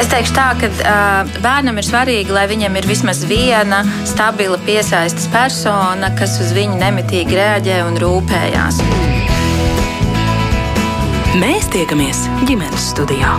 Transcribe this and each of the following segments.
Es teikšu tā, ka uh, bērnam ir svarīgi, lai viņam ir vismaz viena stabila piesaistes persona, kas uz viņu nemitīgi reaģē un rūpējās. Mēs tiekamies ģimenes studijā.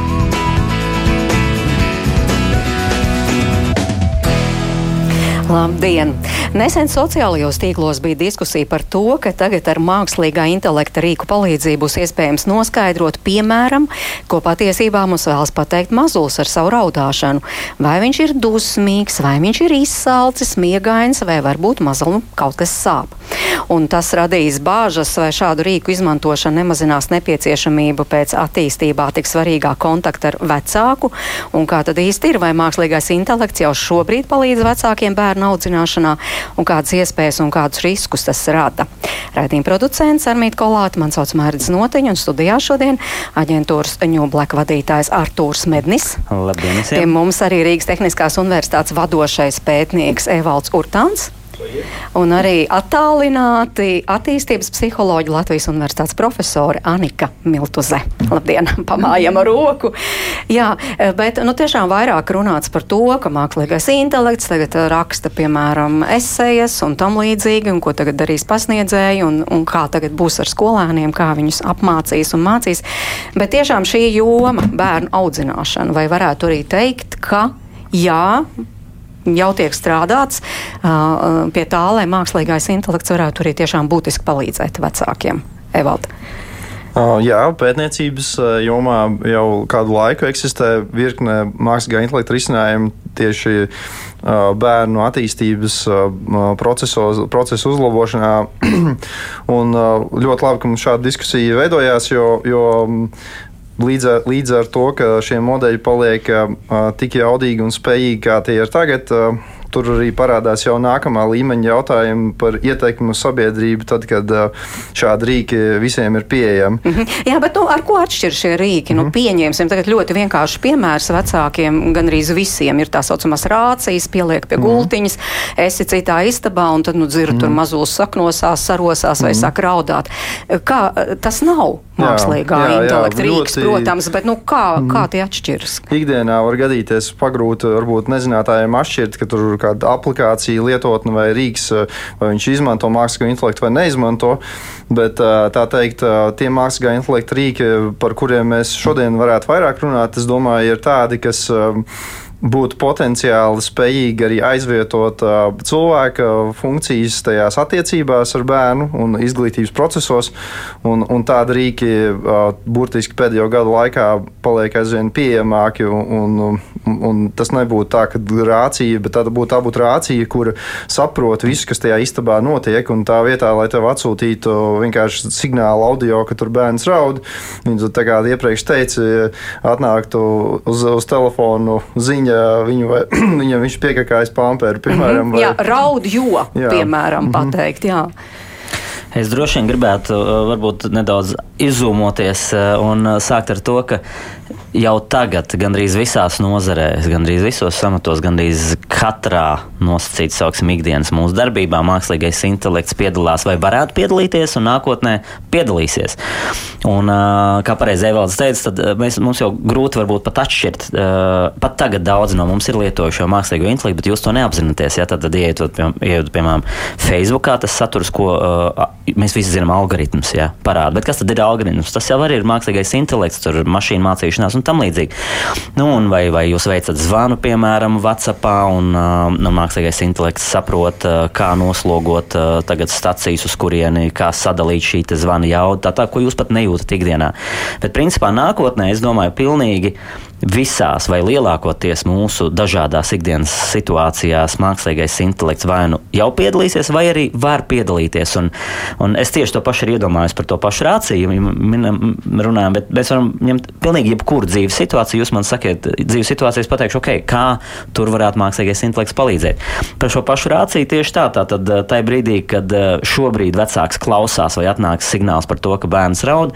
Labdien! Nesen sociālajos tīklos bija diskusija par to, ka tagad ar mākslīgā intelekta rīku palīdzību būs iespējams noskaidrot, piemēram, ko patiesībā mums vēlas pateikt mazulis ar savu raudāšanu. Vai viņš ir dusmīgs, vai viņš ir izsalcis, miegains, vai varbūt mazulim kaut kas sāp. Un tas radīs bāžas, vai šādu rīku izmantošana nemazinās nepieciešamību pēc attīstībā tik svarīgā kontakta ar vecāku. Un kā tad īsti ir, vai mākslīgais intelekts jau šobrīd palīdz vecākiem bērnu audzināšanā? un kādas iespējas un kādus riskus tas rada. Raidījuma producents Armīti Kolāte, man sauc Mērķis Notiņš, un studijā šodien aģentūras New Black vadītājs Artūrs Mednis. Labdien! Pie mums arī Rīgas Tehniskās universitātes vadošais pētnieks Evalds Urtāns. Un arī attālināti attīstības psiholoģi Latvijas Universitātes profesori Anika Miltuze. Labdien, pamājam ar roku. Jā, bet nu, tiešām vairāk runāts par to, ka mākslīgais intelekts tagad raksta, piemēram, esejas un tam līdzīgi, un ko tagad darīs pasniedzēji, un, un kā tagad būs ar skolēniem, kā viņus apmācīs un mācīs. Bet tiešām šī joma, bērnu audzināšana, vai varētu arī teikt, ka jā, jau tiek strādāts uh, pie tā, lai mākslīgais intelekts varētu arī tiešām būtiski palīdzēt vecākiem. Evalda. Uh, jā, pētniecības jomā jau kādu laiku eksistē virkne mākslīgā intelekta risinājumu tieši bērnu attīstības procesos, procesu uzlabošanā. Un ļoti labi, ka mums šāda diskusija veidojās, jo, jo Līdz ar, līdz ar to, ka šie modeļi paliek uh, tik jaudīgi un spējīgi, kā tie ir tagad, uh, tur arī parādās jau nākamā līmeņa jautājumi par ietekmi uz sabiedrību, tad, kad šādi rīki visiem ir pieejami. Mm -hmm. Jā, bet nu, ar ko atšķiras šie rīki? Mm -hmm. nu, pieņemsim, tagad ļoti vienkārši piemērs vecākiem, gan arī visiem ir tā saucamās rācijas, pieliek pie mm -hmm. gultiņas, esi citā istabā un tad nu, dzird mm -hmm. tur mhm. mazos saknosās, sarosās vai mm -hmm. saka raudāt. Kā tas nav mākslīgā jā, jā, intelekta jā, rīks, ļoti... protams, bet nu, kā, mm -hmm. kā tie atšķiras? Ikdienā var gadīties pagrūti varbūt nezinātājiem atšķirt, ka tur kāda aplikācija, lietotne vai rīks, eh, vai viņš izmanto mākslīgo intelektu vai neizmanto. Bet eh, tā teikt, eh, tie mākslīgā intelekta rīki, par kuriem mēs šodien varētu vairāk runāt, es domāju, ir tādi, kas būtu potenciāli spējīgi arī aizvietot cilvēka funkcijas tajās attiecībās ar bērnu un izglītības procesos. Un, un tādi rīki burtiski pēdējo gadu laikā paliek aizvien pieejamāki. Un, un, un tas nebūtu tā, ka rācija, bet tā būtu tā būt rācija, kur saprot visu, kas tajā istabā notiek. Un tā vietā, lai tev atsūtītu vienkārši signālu audio, ka tur bērns raud, viņš tā kā iepriekš teica, atnāktu uz, uz telefonu ziņa ja viņu vai, viņam viņš piekakājas pāmpēru, piemēram. Mm -hmm. vai... Jā, raud jo, jā. piemēram, mm -hmm. pateikt, jā. Es droši vien gribētu uh, varbūt nedaudz izzūmoties uh, un uh, sākt ar to, ka jau tagad gandrīz visās nozarēs, gandrīz visos amatos, gandrīz katrā nosacīta sauksim ikdienas mūsu darbībā mākslīgais intelekts piedalās vai varētu piedalīties un nākotnē piedalīsies. Un, kā pareizi Evalds teica, tad mēs, mums jau grūti varbūt pat atšķirt. Pat tagad daudzi no mums ir lietojuši mākslīgo intelektu, bet jūs to neapzināties. Ja? Tad, tad ieiet, ieiet, piemēram, Facebookā tas saturs, ko mēs visi zinām, algoritms ja? parāda. Bet kas tad ir algoritms? Tas jau arī ir mākslīgais intelekts, tur mašīna mācīšanās un tam līdzīgi. Nu, un vai, vai jūs veicat zvanu, piemēram, WhatsAppā, un nu, mākslīgais intelekts saprot, kā noslogot tagad stacijas, uz kurieni, kā sadalīt šī zvana jauda, tā, tā, ko jūs pat nejūtat ikdienā. Bet principā nākotnē, es domāju, pilnīgi visās vai lielākoties mūsu dažādās ikdienas situācijās mākslīgais intelekts vai nu jau piedalīsies, vai arī var piedalīties. Un, un es tieši to pašu iedomājos par to pašu rāciju, runājam, bet mēs varam ņemt pilnīgi jebkuru dzīves situāciju. Jūs man sakiet, dzīves situācijas pateikšu, ok, kā tur varētu mākslīgais intelekts palīdzēt. Par šo pašu rāciju tieši tā, tātad eh, tajā brīdī, kad eh, šobrīd vecāks klausās vai atnāks signāls par to, ka bērns raud,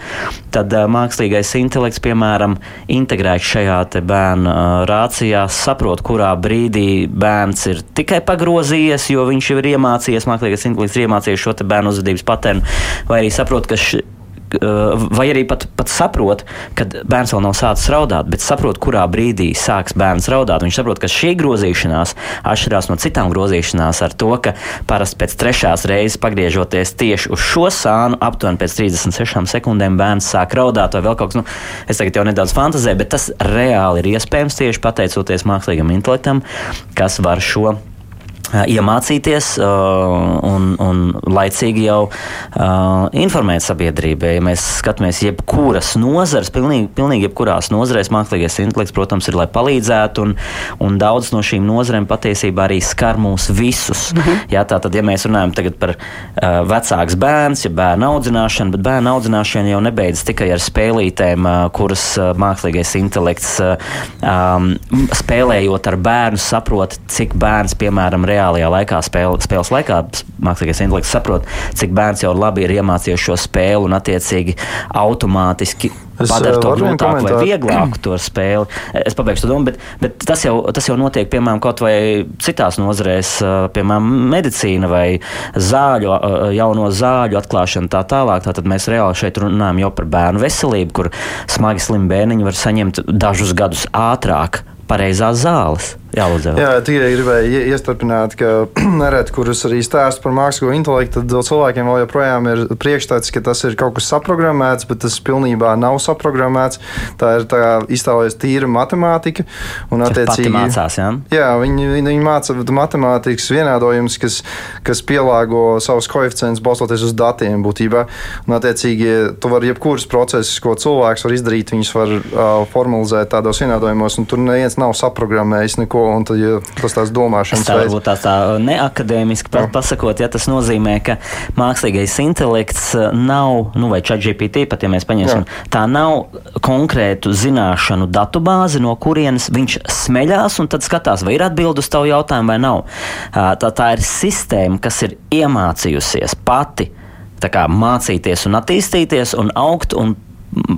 tad eh, mākslīgais intelekts, piemēram, integrēts šajā šajā bērnu rācijā saprot, kurā brīdī bērns ir tikai pagrozījies, jo viņš jau ir iemācījies, mākslīgais intelekts ir iemācījies šo bērnu uzvedības patērnu, vai arī saprot, ka š, vai arī pat, pat saprot, ka bērns vēl nav sācis raudāt, bet saprot, kurā brīdī sāks bērns raudāt. Viņš saprot, ka šī grozīšanās atšķirās no citām grozīšanās ar to, ka parasti pēc trešās reizes pagriežoties tieši uz šo sānu, aptuveni pēc 36 sekundēm bērns sāk raudāt vai vēl kaut kas. Nu, es tagad jau nedaudz fantazēju, bet tas reāli ir iespējams tieši pateicoties mākslīgam intelektam, kas var šo iemācīties un, un laicīgi jau uh, informēt sabiedrību. Ja mēs skatāmies, jebkuras nozares, pilnīgi, pilnīgi jebkurās nozarēs, mākslīgais intelekts, protams, ir lai palīdzētu, un, un daudz no šīm nozarēm patiesībā arī skar mūs visus. -hmm. Jā, tātad, ja mēs runājam par uh, vecāks bērns, ja bērnu audzināšanu, bet bērnu audzināšana jau nebeidzas tikai ar spēlītēm, uh, kuras uh, mākslīgais intelekts uh, um, spēlējot ar bērnu saprot, cik bērns, piemēram, reāli reālajā laikā, spēle, spēles laikā, mākslīgais intelekts saprot, cik bērns jau labi ir iemācījies šo spēli un attiecīgi automātiski Es padara to grūtāku vai vieglāku to spēli. Es pabeigšu to domu, bet, bet tas, jau, tas jau notiek piemēram kaut vai citās nozarēs, piemēram, medicīna vai zāļu, jauno zāļu atklāšana tā tālāk. Tātad mēs reāli šeit runājam jau par bērnu veselību, kur smagi slimi bērniņi var saņemt dažus gadus ātrāk pareizās zāles. Jā, lūdzu. Jā, tikai gribēju iestarpināt, ka nereti, kurus arī stāst par mākslīgo intelektu, tad cilvēkiem vēl joprojām ir priekšstats, ka tas ir kaut kas saprogrammēts, bet tas pilnībā nav saprogrammēts. Tā ir tā iztēlojas tīra matemātika. Un, attiecīgi, mācās, jā? Jā, viņi, viņi māca matemātikas vienādojumus, kas, kas pielāgo savus koeficientus balstoties uz datiem būtībā. Un, attiecīgi, tu vari jebkurus procesus, ko cilvēks var izdarīt, viņus var uh, formalizēt tādos vienādojumos, un tur neviens nav saprogrammējis neko ko, un tad, ja tas tās domāšanas tā veids. Tā, tā neakadēmiski pa, pasakot, ja tas nozīmē, ka mākslīgais intelekts uh, nav, nu vai ChatGPT, pat ja mēs paņemsim, Jā. tā nav konkrētu zināšanu datubāze, no kurienes viņš smeļās un tad skatās, vai ir atbild uz tavu jautājumu vai nav. Uh, tā, tā ir sistēma, kas ir iemācījusies pati kā, mācīties un attīstīties un augt un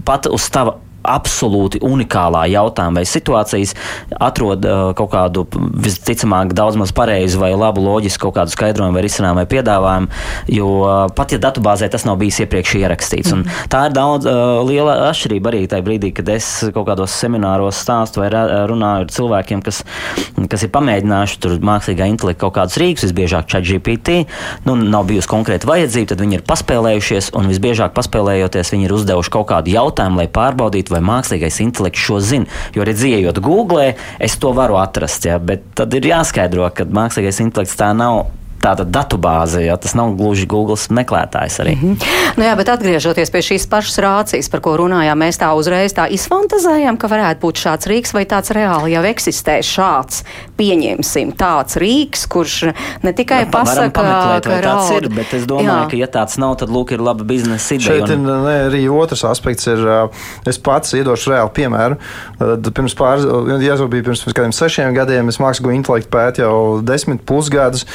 pat uz tava absolūti unikālā jautājuma vai situācijas atrod uh, kaut kādu visticamāk daudz maz pareizu vai labu loģisku kaut kādu skaidrojumu vai risinājumu vai piedāvājumu, jo uh, pat ja datubāzē tas nav bijis iepriekš ierakstīts. Mm. Tā ir daudz uh, liela atšķirība arī tajā brīdī, kad es kaut kādos semināros stāstu vai runāju ar cilvēkiem, kas, kas ir pamēģinājuši tur mākslīgā intelekta kaut kādus rīkus, visbiežāk ChatGPT, nu, nav bijusi konkrēta vajadzība, tad viņi ir paspēlējušies un visbiežāk paspēlējoties viņi ir uzdevuši kaut kādu jautājumu, lai pārbaudītu, vai mākslīgais intelekts šo zina. Jo, redzējot, Google, es to varu atrast, ja, bet tad ir jāskaidro, ka mākslīgais intelekts tā nav tāda datubāze, jo tas nav gluži Google meklētājs arī. Mm -hmm. nu jā, bet atgriežoties pie šīs pašas rācijas, par ko runājām, mēs tā uzreiz tā izfantazējam, ka varētu būt šāds rīks vai tāds reāli jau eksistē šāds, pieņemsim, tāds rīks, kurš ne tikai nu, pasaka, pameklēt, ka tāds raud. ir, bet es domāju, jā. ka ja tāds nav, tad lūk ir laba biznesa ideja. Šeit un... ir ne, arī otrs aspekts ir, es pats iedošu reāli piemēru. Pirms pāris, ja jau bija pirms kādiem sešiem gadiem, es mākslīgo intelektu pētu jau desmit pusgadus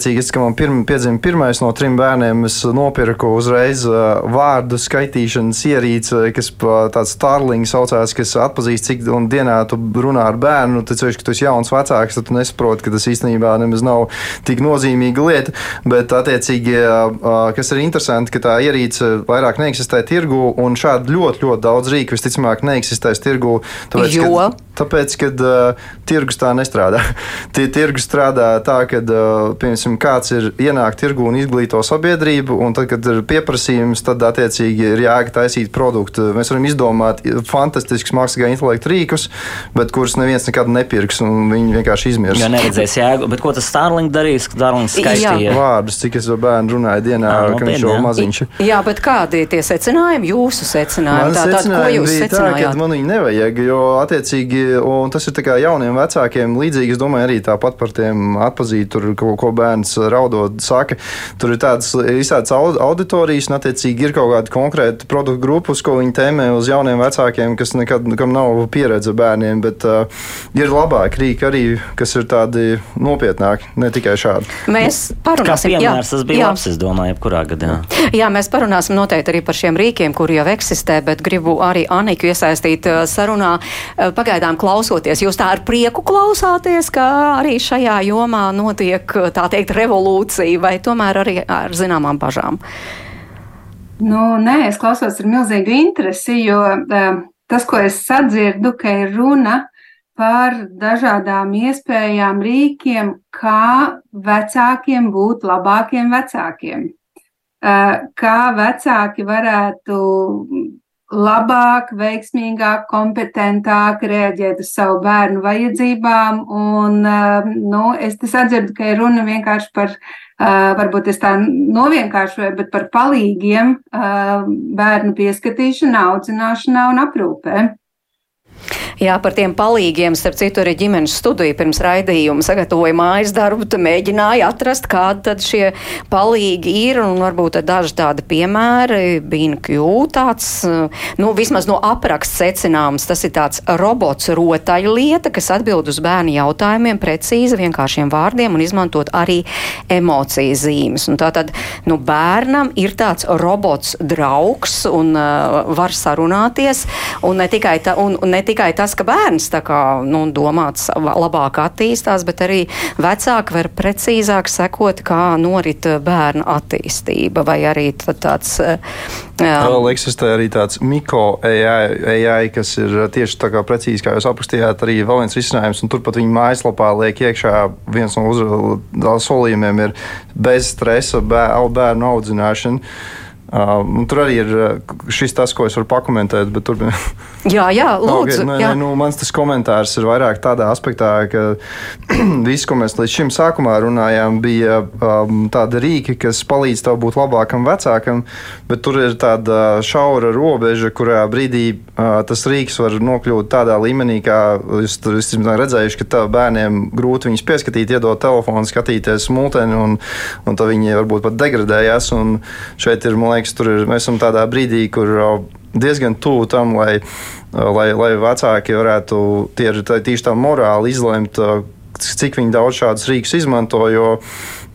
attiecīgi, kad man pirma, piedzima pirmais no trim bērniem, es nopirku uzreiz vārdu skaitīšanas ierīci, kas tāds Starling saucās, kas atpazīst, cik dienā tu runā ar bērnu. Tad, ceļš, ka tu esi jauns vecāks, tad tu nesaproti, ka tas īstenībā nemaz nav tik nozīmīga lieta. Bet, attiecīgi, kas ir interesanti, ka tā ierīce vairāk neeksistē tirgu, un šādi ļoti, ļoti daudz rīku visticamāk neeksistēs tirgu. Tāpēc, jo? Kad, tāpēc, kad uh, tirgus tā nestrādā. Tie tirgus strādā tā, ka, uh, piemēram, teiksim, kāds ir ienākt tirgu un izglīto sabiedrību, un tad, kad ir pieprasījums, tad attiecīgi ir jēga taisīt produktu. Mēs varam izdomāt fantastiskus mākslīgā intelekta rīkus, bet kurus neviens nekad nepirks, un viņi vienkārši izmirs. Jā, neredzēs jēgu, bet ko tas Starlink darīs? Starlink skaitīja vārdus, cik es ar bērnu runāju dienā, à, ka viņš jau maziņš. Jā, bet kādi tie secinājumi, jūsu secinājumi? Tā, tā, ko jūs secinājāt? Tā, man viņi nevajag, jo attiecīgi, un tas ir tā kā jauniem vecākiem līdzīgi, es domāju, arī tāpat par tiem atpazīt tur, ko, ko bērni bērns raudot, saka, tur ir tādas visādas auditorijas, un attiecīgi ir kaut kāda konkrēta produktu grupa, uz ko viņi tēmē uz jauniem vecākiem, kas nekad nav pieredze bērniem, bet uh, ir labāki rīki arī, kas ir tādi nopietnāki, ne tikai šādi. Mēs parunāsim. Kā piemērs, tas bija jā. labs, es domāju, jebkurā gadījumā. Jā, mēs parunāsim noteikti arī par šiem rīkiem, kuri jau eksistē, bet gribu arī Aniku iesaistīt sarunā. Pagaidām klausoties, jūs tā ar prieku klausāties, ka arī šajā jomā notiek tā teikt teikt, revolūcija, vai tomēr arī ar zināmām bažām? Nu, nē, es klausos ar milzīgu interesi, jo uh, tas, ko es sadzirdu, ka ir runa par dažādām iespējām, rīkiem, kā vecākiem būt labākiem vecākiem. Uh, kā vecāki varētu labāk, veiksmīgāk, kompetentāk reaģēt uz savu bērnu vajadzībām. Un, nu, es sadzirdu, ka ir runa vienkārši par varbūt es tā novienkāršoju, bet par palīgiem bērnu pieskatīšanā, audzināšanā un aprūpē. Jā, par tiem palīgiem, starp citu, arī ģimenes studija pirms raidījuma sagatavoja mājas darbu, mēģināja atrast, kādi tad šie palīgi ir, un varbūt daži tādi piemēri, BNQ tāds, nu, vismaz no apraksts secināms, tas ir tāds robots rotaļlieta, kas atbild uz bērnu jautājumiem precīzi, vienkāršiem vārdiem un izmantot arī emocijas zīmes. Un tātad, nu, bērnam ir tāds robots draugs un uh, var sarunāties, un ne tikai, ta, un, un ne tikai tas, tas, ka bērns kā, nu, domāts labāk attīstās, bet arī vecāki var precīzāk sekot, kā norit bērna attīstība. Vai arī tāds. Vēl eksistē arī tāds mikro AI, AI, kas ir tieši tā kā precīzi, kā jūs aprakstījāt, arī vēl viens risinājums. Turpat viņa mājaslapā liek iekšā viens no solījumiem ir bez stresa bērnu audzināšana. Uh, tur arī ir šis tas, ko es varu pakomentēt. Tur... jā, jā, lūdzu. Okay, nē, jā. Nē, nu, mans tas komentārs ir vairāk tādā aspektā, ka viss, ko mēs līdz šim sākumā runājām, bija um, tāda rīka, kas palīdz tev būt labākam vecākam, bet tur ir tāda šaura robeža, kurā brīdī uh, tas rīks var nokļūt tādā līmenī, kā jūs tur esat redzējuši, ka bērniem grūti viņus pieskatīt, iedot telefonu, skatīties multeni, un, un tad viņi varbūt pat degradējas. Šeit ir, man liekas, liekas, tur ir, mēs esam tādā brīdī, kur diezgan tuvu tam, lai, lai, lai vecāki varētu tie, tieši tā morāli izlemt, cik daudz šādus rīkus izmanto. Jo,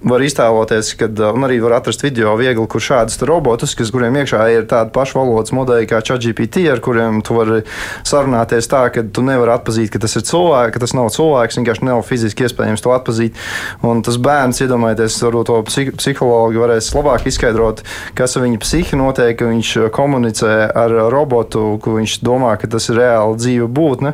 var iztēloties, ka arī var atrast video viegli, kur šādus robotus, kas, kuriem iekšā ir tāda paša valodas modeļa kā ChatGPT, ar kuriem tu vari sarunāties tā, ka tu nevari atpazīt, ka tas ir cilvēks, ka tas nav cilvēks, vienkārši nav fiziski iespējams to atpazīt. Un tas bērns, iedomājieties, varbūt to psihologi varēs labāk izskaidrot, kas ar viņa psihi notiek, ka viņš komunicē ar robotu, ka viņš domā, ka tas ir reāli dzīva būtne,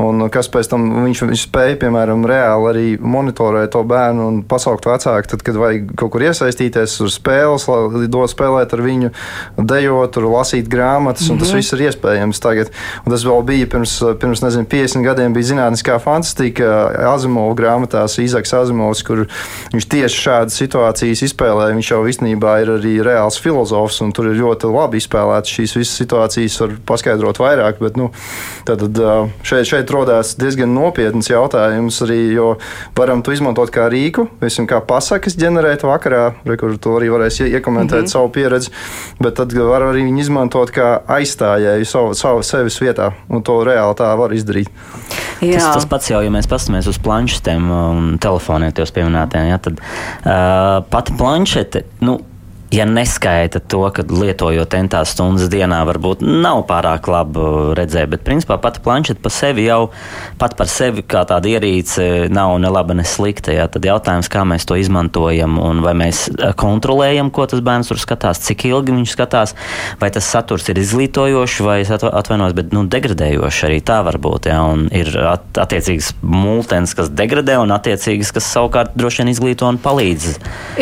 un kas pēc tam viņš, viņš spēja, piemēram, reāli arī monitorēt to bērnu un pasaukt vecāku tad, kad vajag kaut kur iesaistīties, uz spēles, dot spēlēt ar viņu, dejot, tur lasīt grāmatas, un mm -hmm. tas mhm. viss ir iespējams tagad. Un tas vēl bija pirms, pirms nezinu, 50 gadiem, bija zinātniskā fantastika Azimovas grāmatās, Izaks Azimovs, kur viņš tieši šādas situācijas izspēlē. Viņš jau īstenībā ir arī reāls filozofs, un tur ir ļoti labi izspēlēts šīs visas situācijas, var paskaidrot vairāk, bet nu, tad, šeit, šeit rodās diezgan nopietns jautājums arī, jo varam to izmantot kā rīku, visam kā pasaku sekas ģenerēt vakarā, re, kur tu arī varēsi iekomentēt mm -hmm. savu pieredzi, bet tad var arī viņu izmantot kā aizstājēju savu, savu sevis vietā, un to reāli tā var izdarīt. Jā. Tas, tas pats jau, ja mēs paskatāmies uz planšetēm un telefoniem, jau pieminētiem, ja, tad uh, pati planšete. Nu, ja neskaita to, ka lietojot entās stundas dienā, varbūt nav pārāk labi redzēt, bet principā pati planšeta pa sevi jau pat par sevi kā tāda ierīce nav ne laba, ne slikta. Jā. Tad jautājums, kā mēs to izmantojam un vai mēs e, kontrolējam, ko tas bērns tur skatās, cik ilgi viņš skatās, vai tas saturs ir izglītojošs vai atvainojos, bet nu, degradējošs arī tā var būt. Jā. Un ir at, attiecīgas multens, kas degradē un attiecīgas, kas savukārt droši vien izglīto un palīdz.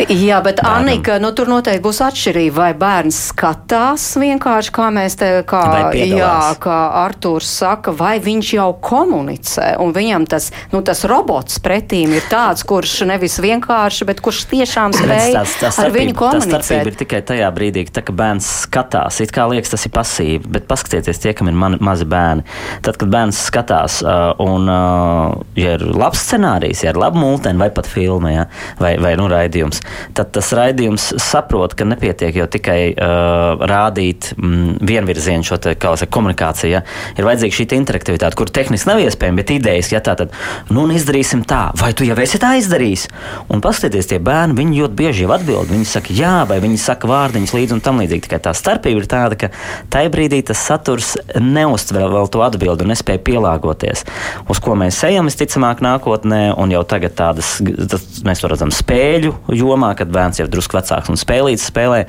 Jā, bet bērnam. Annika, nu tur noteikti noteikti būs atšķirība, vai bērns skatās vienkārši, kā mēs te, kā, jā, kā Artūrs saka, vai viņš jau komunicē, un viņam tas, nu, tas robots pretīm ir tāds, kurš nevis vienkārši, bet kurš tiešām spēj tas, tas ar viņu komunicēt. Tas starpība ir tikai tajā brīdī, tā, ka bērns skatās, it kā liekas, tas ir pasīvi, bet paskatieties tie, kam ir mani, mazi bērni. Tad, kad bērns skatās, uh, un, uh, ja ir labs scenārijs, ja ir laba multeni vai pat filma, ja, vai, vai nu, raidījums, tad tas raidījums saprot, saprot, ka nepietiek jau tikai uh, rādīt mm, vienvirzienu šo te, saka, komunikāciju. Ja? Ir vajadzīga šī interaktivitāte, kur tehniski nav iespējama, bet idejas, ja tā tad, nu, izdarīsim tā, vai tu jau esi tā izdarījis? Un paskatieties, tie bērni, viņi ļoti bieži jau atbild. Viņi saka, jā, vai viņi saka vārdiņus līdzi un tam līdzīgi. Tikai tā starpība ir tāda, ka tajā brīdī tas saturs neuztver vēl to atbildi un nespēja pielāgoties. Uz ko mēs ejam, visticamāk, nākotnē, un jau tagad tādas, tas, mēs to redzam spēļu jomā, kad bērns ir drusku vecāks un spēlīt spēlē,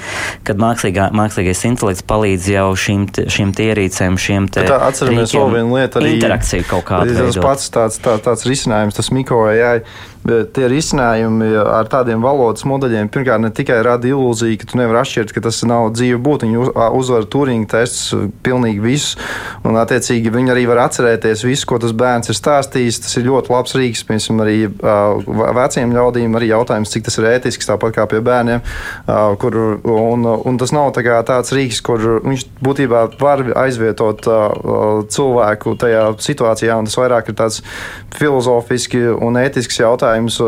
kad mākslīgā, mākslīgais intelekts palīdz jau šīm, šīm ierīcēm, šiem te. Tā atceramies vēl vienu lietu arī. Interakcija kaut kāda. Tas pats tāds, tā, tāds risinājums, tas mikro AI Bet tie risinājumi ar tādiem valodas modeļiem pirmkārt ne tikai rada ilūziju, ka tu nevari atšķirt, ka tas nav dzīve būtne. Viņi uzvar Turinga tests pilnīgi visus, un attiecīgi viņi arī var atcerēties visu, ko tas bērns ir stāstījis. Tas ir ļoti labs rīks, piemēram, arī veciem ļaudīm. Arī jautājums, cik tas ir ētisks, tāpat kā pie bērniem. Kur, un, un tas nav tā tāds rīks, kur viņš būtībā var aizvietot cilvēku tajā situācijā, un tas vairāk ir tāds filozofiski un ētisks jautājums jautājums.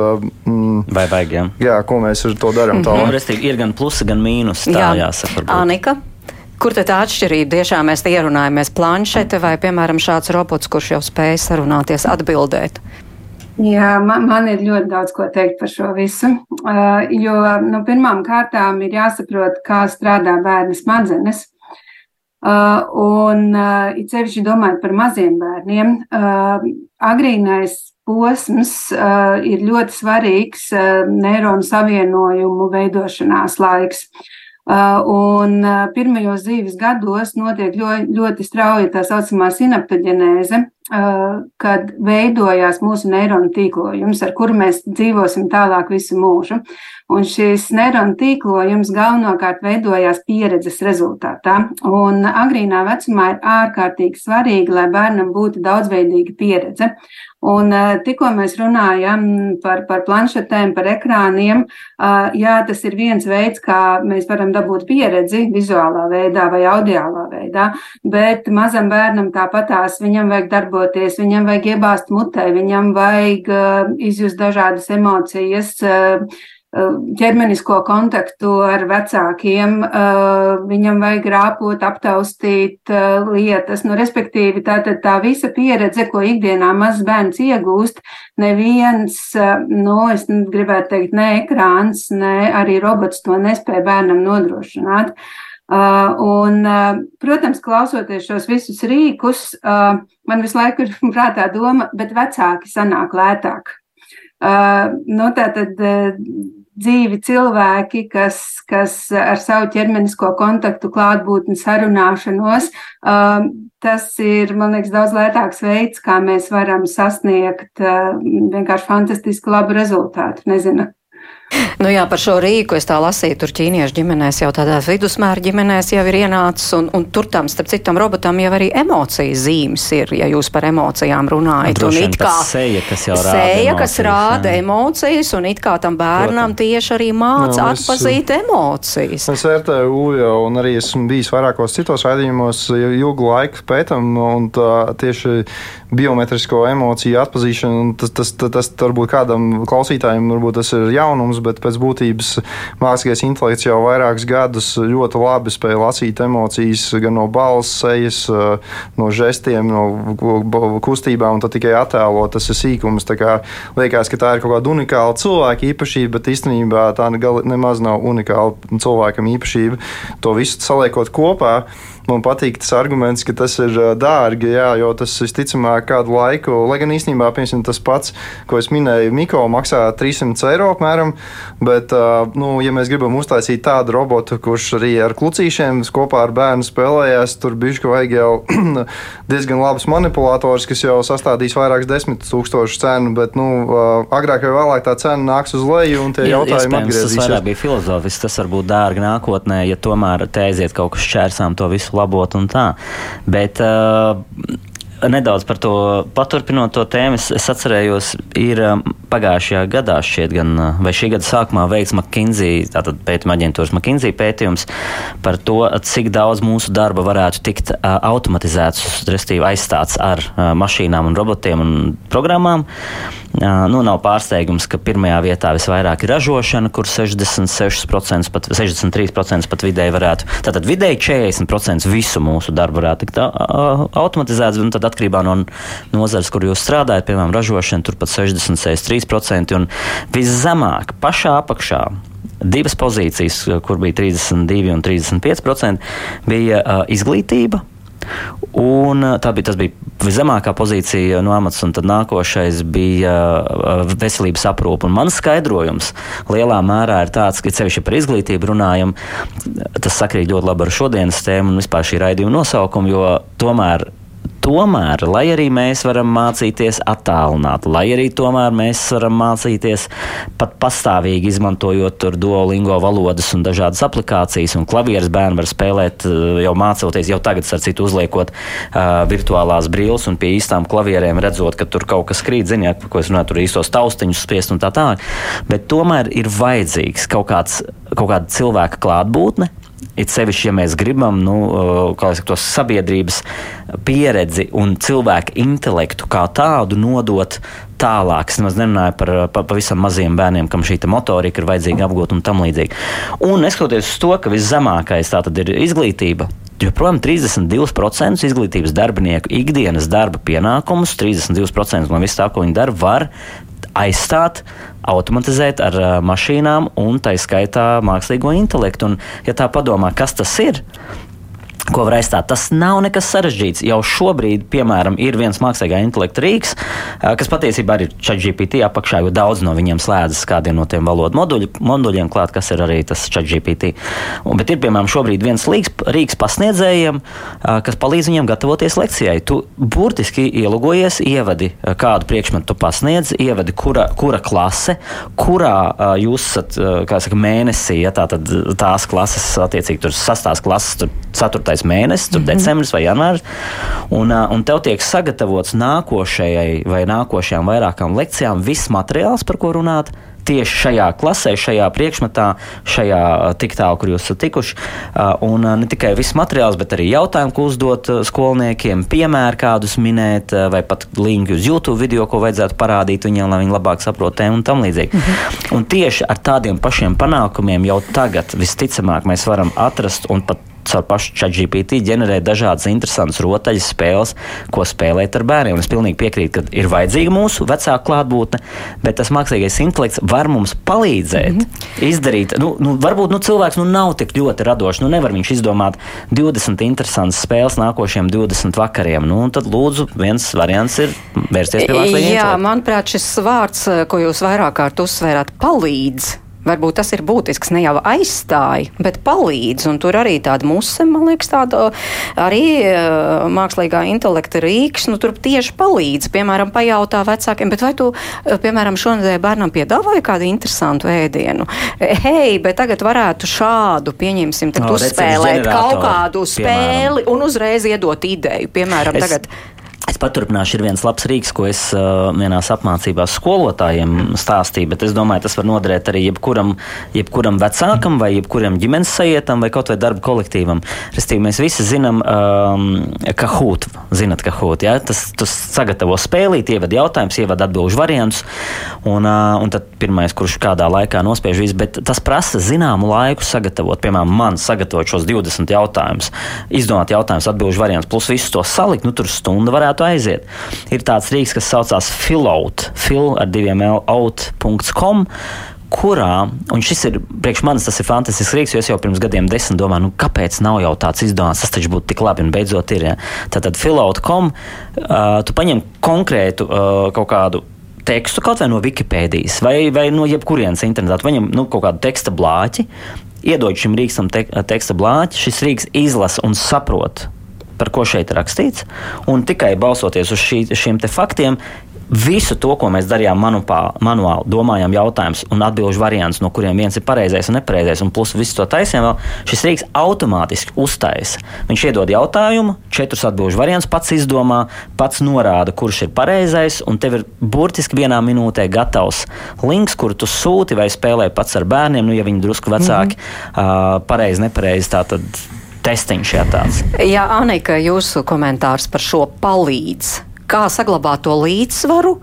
Mm, Vai vajag? Jā? jā, ko mēs ar to darām? Mm -hmm. Restīvi, ir gan plusi, gan mīnus. Tā jā. jāsaka. Anika. Kur tad tā atšķirība tiešām mēs ierunājamies? Planšete vai, piemēram, šāds robots, kurš jau spēj sarunāties, atbildēt? Jā, man, man ir ļoti daudz ko teikt par šo visu. Uh, jo nu, pirmām kārtām ir jāsaprot, kā strādā bērnu smadzenes. Uh, un uh, it sevišķi domājot par maziem bērniem, uh, agrīnais posms uh, ir ļoti svarīgs uh, neironu savienojumu veidošanās laiks. Uh, un uh, pirmajos dzīves gados notiek ļoti, ļoti strauja tā saucamā sinaptoģenēze, kad veidojās mūsu neironu tīklojums, ar kuru mēs dzīvosim tālāk visu mūžu. Un šis neironu tīklojums galvenokārt veidojās pieredzes rezultātā. Un agrīnā vecumā ir ārkārtīgi svarīgi, lai bērnam būtu daudzveidīga pieredze. Un eh, tikko mēs runājam par, par planšetēm, par ekrāniem, eh, jā, tas ir viens veids, kā mēs varam dabūt pieredzi vizuālā veidā vai audiālā veidā, bet mazam bērnam tāpatās viņam vajag darboties, viņam vajag iebāzt mutē, viņam vajag eh, izjust dažādas emocijas, Eh, ķermenisko kontaktu ar vecākiem, viņam vajag rāpot, aptaustīt lietas. Nu, respektīvi, tā, tā visa pieredze, ko ikdienā mazs bērns iegūst, neviens, nu, es gribētu teikt, ne ekrāns, ne arī robots to nespēja bērnam nodrošināt. Uh, un, uh, protams, klausoties šos visus rīkus, uh, man visu laiku ir prātā doma, bet vecāki sanāk lētāk. Nu, tā tad dzīvi cilvēki, kas, kas ar savu ķermenisko kontaktu, klātbūtni, sarunāšanos, tas ir, man liekas, daudz lētāks veids, kā mēs varam sasniegt vienkārši fantastiski labu rezultātu. Nezinu. Nu jā, par šo rīku es tā lasīju, tur ķīniešu ģimenēs jau tādās vidusmēra ģimenēs jau ir ienācis, un, un tur tam, starp citam, robotam jau arī emocijas zīmes ir, ja jūs par emocijām runājat. Un it kā seja, kas jau rāda seja, emocijas, kas rāda jā. emocijas, un it kā tam bērnam Protams. tieši arī māca no, atpazīt emocijas. Es vērtēju UJO, un arī esmu bijis vairākos citos raidījumos ilgu laiku pētam, un tā tieši biometrisko emociju atpazīšana, tas, tas, tas, tas varbūt kādam klausītājiem varbūt tas ir jaunums, bet pēc būtības mākslīgais intelekts jau vairākus gadus ļoti labi spēja lasīt emocijas gan no balss, sejas, no žestiem, no kustībām, un tad tikai attēlot tas ir sīkums. Liekas, ka tā ir kaut kāda unikāla cilvēka īpašība, bet īstenībā tā nemaz nav unikāla cilvēkam īpašība. To visu saliekot kopā. Man patīk tas arguments, ka tas ir dārgi, jā, jo tas visticamāk kādu laiku, lai gan īstenībā piemēram, tas pats, ko es minēju, Miko maksā 300 eiro apmēram, bet, nu, ja mēs gribam uztaisīt tādu robotu, kurš arī ar klucīšiem kopā ar bērnu spēlējās, tur bišķi vajag jau diezgan labs manipulators, kas jau sastādīs vairākus desmit tūkstošu cenu, bet, nu, agrāk vai vēlāk tā cena nāks uz leju un tie Jā, jautājumi atgriezīsies. Tas vairāk bija filozofisks, tas varbūt dārgi nākotnē, ja tomēr te aiziet kaut kas šķērsām to visu labot un tā. Bet, uh, nedaudz par to paturpinot to tēmu, es, es atcerējos, ir um, pagājušajā gadā, šķiet, gan vai šī gada sākumā veikts McKinsey, tātad pētījuma aģentūras McKinsey pētījums par to, cik daudz mūsu darba varētu tikt uh, automatizēts, respektīvi aizstāts ar uh, mašīnām un robotiem un programmām. Uh, nu, nav pārsteigums, ka pirmajā vietā visvairāk ir ražošana, kur 66%, pat 63% pat vidēji varētu. Tātad vidēji 40% visu mūsu darbu varētu tikt automatizēts, un tad atkarībā no nozares, kur jūs strādājat, piemēram, ražošana, turpat 60-63%. Un viszemāk, pašā apakšā, divas pozīcijas, kur bija 32 un 35%, bija uh, izglītība Un tā bija, bija viszemākā pozīcija no amats, un tad nākošais bija veselības aprūpe. Mans skaidrojums lielā mērā ir tāds, ka ceļš par izglītību runājam, tas sakrīt ļoti labi ar šodienas tēmu un vispār šī raidījuma nosaukumu, jo tomēr tomēr, lai arī mēs varam mācīties attālināt, lai arī tomēr mēs varam mācīties pat pastāvīgi izmantojot tur duolingo valodas un dažādas aplikācijas, un klavieres bērni var spēlēt eh, jau mācoties, jau tagad, ar citu uzliekot uh, virtuālās brilles un pie īstām klavierēm redzot, ka tur kaut kas krīt, ziniet, ko es runāju, tur īstos taustiņus spiest un tā tālāk. Bet tomēr ir vajadzīgs kaut, kāds, kaut kāda cilvēka klātbūtne, It sevišķi, ja mēs gribam nu, saku, to sabiedrības pieredzi un cilvēku intelektu kā tādu nodot tālāk. Es nemaz nerunāju par pavisam maziem bērniem, kam šī motorika ir vajadzīga apgūt un tam līdzīgi. Un neskatoties uz to, ka viszemākais tā tad ir izglītība, joprojām 32% izglītības darbinieku ikdienas darba pienākumus, 32% no viss tā, ko viņi dara, var aizstāt, automatizēt ar uh, mašīnām un tā skaitā mākslīgo intelektu. Un, ja tā padomā, kas tas ir, ko var aizstāt. Tas nav nekas sarežģīts. Jau šobrīd, piemēram, ir viens mākslīgā intelekta rīks, kas patiesībā ir ChatGPT apakšā, jo daudz no viņiem slēdzas kādiem no tiem valodu moduļu, moduļiem klāt, kas ir arī tas ChatGPT. Bet ir, piemēram, šobrīd viens rīks, rīks pasniedzējiem, kas palīdz viņiem gatavoties lekcijai. Tu burtiski ielogojies, ievadi kādu priekšmetu tu pasniedz, ievadi, kura, kura klase, kurā jūs esat, saka, mēnesī, ja tā tad tās klases, attiecīgi, tur sastās klases, tur ceturtā mēnesis, tur mm -hmm. decembris vai janvāris, un, un tev tiek sagatavots nākošajai vai nākošajām vairākām lekcijām viss materiāls, par ko runāt tieši šajā klasē, šajā priekšmetā, šajā tik tālu, kur jūs esat tikuši. Un ne tikai viss materiāls, bet arī jautājumi, ko uzdot skolniekiem, piemēru kādus minēt, vai pat linku uz YouTube video, ko vajadzētu parādīt viņiem, lai viņi labāk saprotu tēmu un tam līdzīgi. Mhm. Un tieši ar tādiem pašiem panākumiem jau tagad visticamāk mēs varam atrast un pat caur pašu ChatGPT ģenerēt dažādas interesantas rotaļas, spēles, ko spēlēt ar bērniem. Es pilnīgi piekrītu, ka ir vajadzīga mūsu vecāka klātbūtne, bet tas mākslīgais intelekts var mums palīdzēt mm -hmm. izdarīt. Nu, nu, varbūt nu, cilvēks nu, nav tik ļoti radošs. Nu, nevar viņš izdomāt 20 interesantas spēles nākošiem 20 vakariem. Nu, tad lūdzu, viens variants ir vērsties pie mākslīgā intelekta. Jā, manuprāt, šis vārds, ko jūs vairāk kārt uzsvērāt, palīdz Varbūt tas ir būtisks, ne jau aizstāja, bet palīdz. Un tur arī tāda muse, man liekas, tāda arī uh, mākslīgā intelekta rīks, nu tur tieši palīdz. Piemēram, pajautā vecākiem, bet vai tu, uh, piemēram, šonadēļ bērnam piedāvāji kādu interesantu ēdienu? Hei, bet tagad varētu šādu, pieņemsim, tad no, uzspēlēt kaut kādu spēli piemēram. un uzreiz iedot ideju. Piemēram, es... tagad. Es paturpināšu, ir viens labs rīks, ko es uh, vienās apmācībās skolotājiem stāstīju, bet es domāju, tas var noderēt arī jebkuram, jebkuram vecākam vai jebkuram ģimenes sajietam vai kaut vai darba kolektīvam. Restīvi, mēs visi zinām, um, ka hūt, zinat, ka hūt, ja? tas, tas sagatavo spēlīt, ievada jautājumus, ievada atbilžu variantus, un, uh, un tad pirmais, kurš kādā laikā nospiež visu, bet tas prasa zināmu laiku sagatavot, piemēram, man sagatavot šos 20 jautājumus, izdomāt jautājumus, atbilžu variantus, plus visus to salikt, nu tur stunda varētu varētu aiziet. Ir tāds rīks, kas saucās Filout, fil ar diviem out.com kurā, un šis ir priekš manis, tas ir fantastisks rīks, jo es jau pirms gadiem desmit domāju, nu, kāpēc nav jau tāds izdomāts, tas taču būtu tik labi, un beidzot ir. Ja. Tātad filaut.com, uh, tu paņem konkrētu uh, kaut kādu tekstu, kaut vai no Wikipēdijas, vai, vai no jebkurienes internetā, paņem nu, kaut kādu teksta blāķi, iedod šim rīksam te, teksta blāķi, šis rīks izlasa un saprot par ko šeit rakstīts, un tikai balsoties uz šī, šiem faktiem, visu to, ko mēs darījām manupā, manuāli, domājām jautājumus un atbildžu variantus, no kuriem viens ir pareizais un nepareizais, un plus visu to taisījām vēl, šis rīks automātiski uztaisa. Viņš iedod jautājumu, četrus atbildžu variantus, pats izdomā, pats norāda, kurš ir pareizais, un tev ir burtiski vienā minūtē gatavs links, kuru tu sūti vai spēlē pats ar bērniem, nu, ja viņi drusku vecāki, mm -hmm. uh, pareizi, nepareizi. Tātad testiņš jā tāds. Jā, Anika, jūsu komentārs par šo palīdz. Kā saglabāt to līdzsvaru,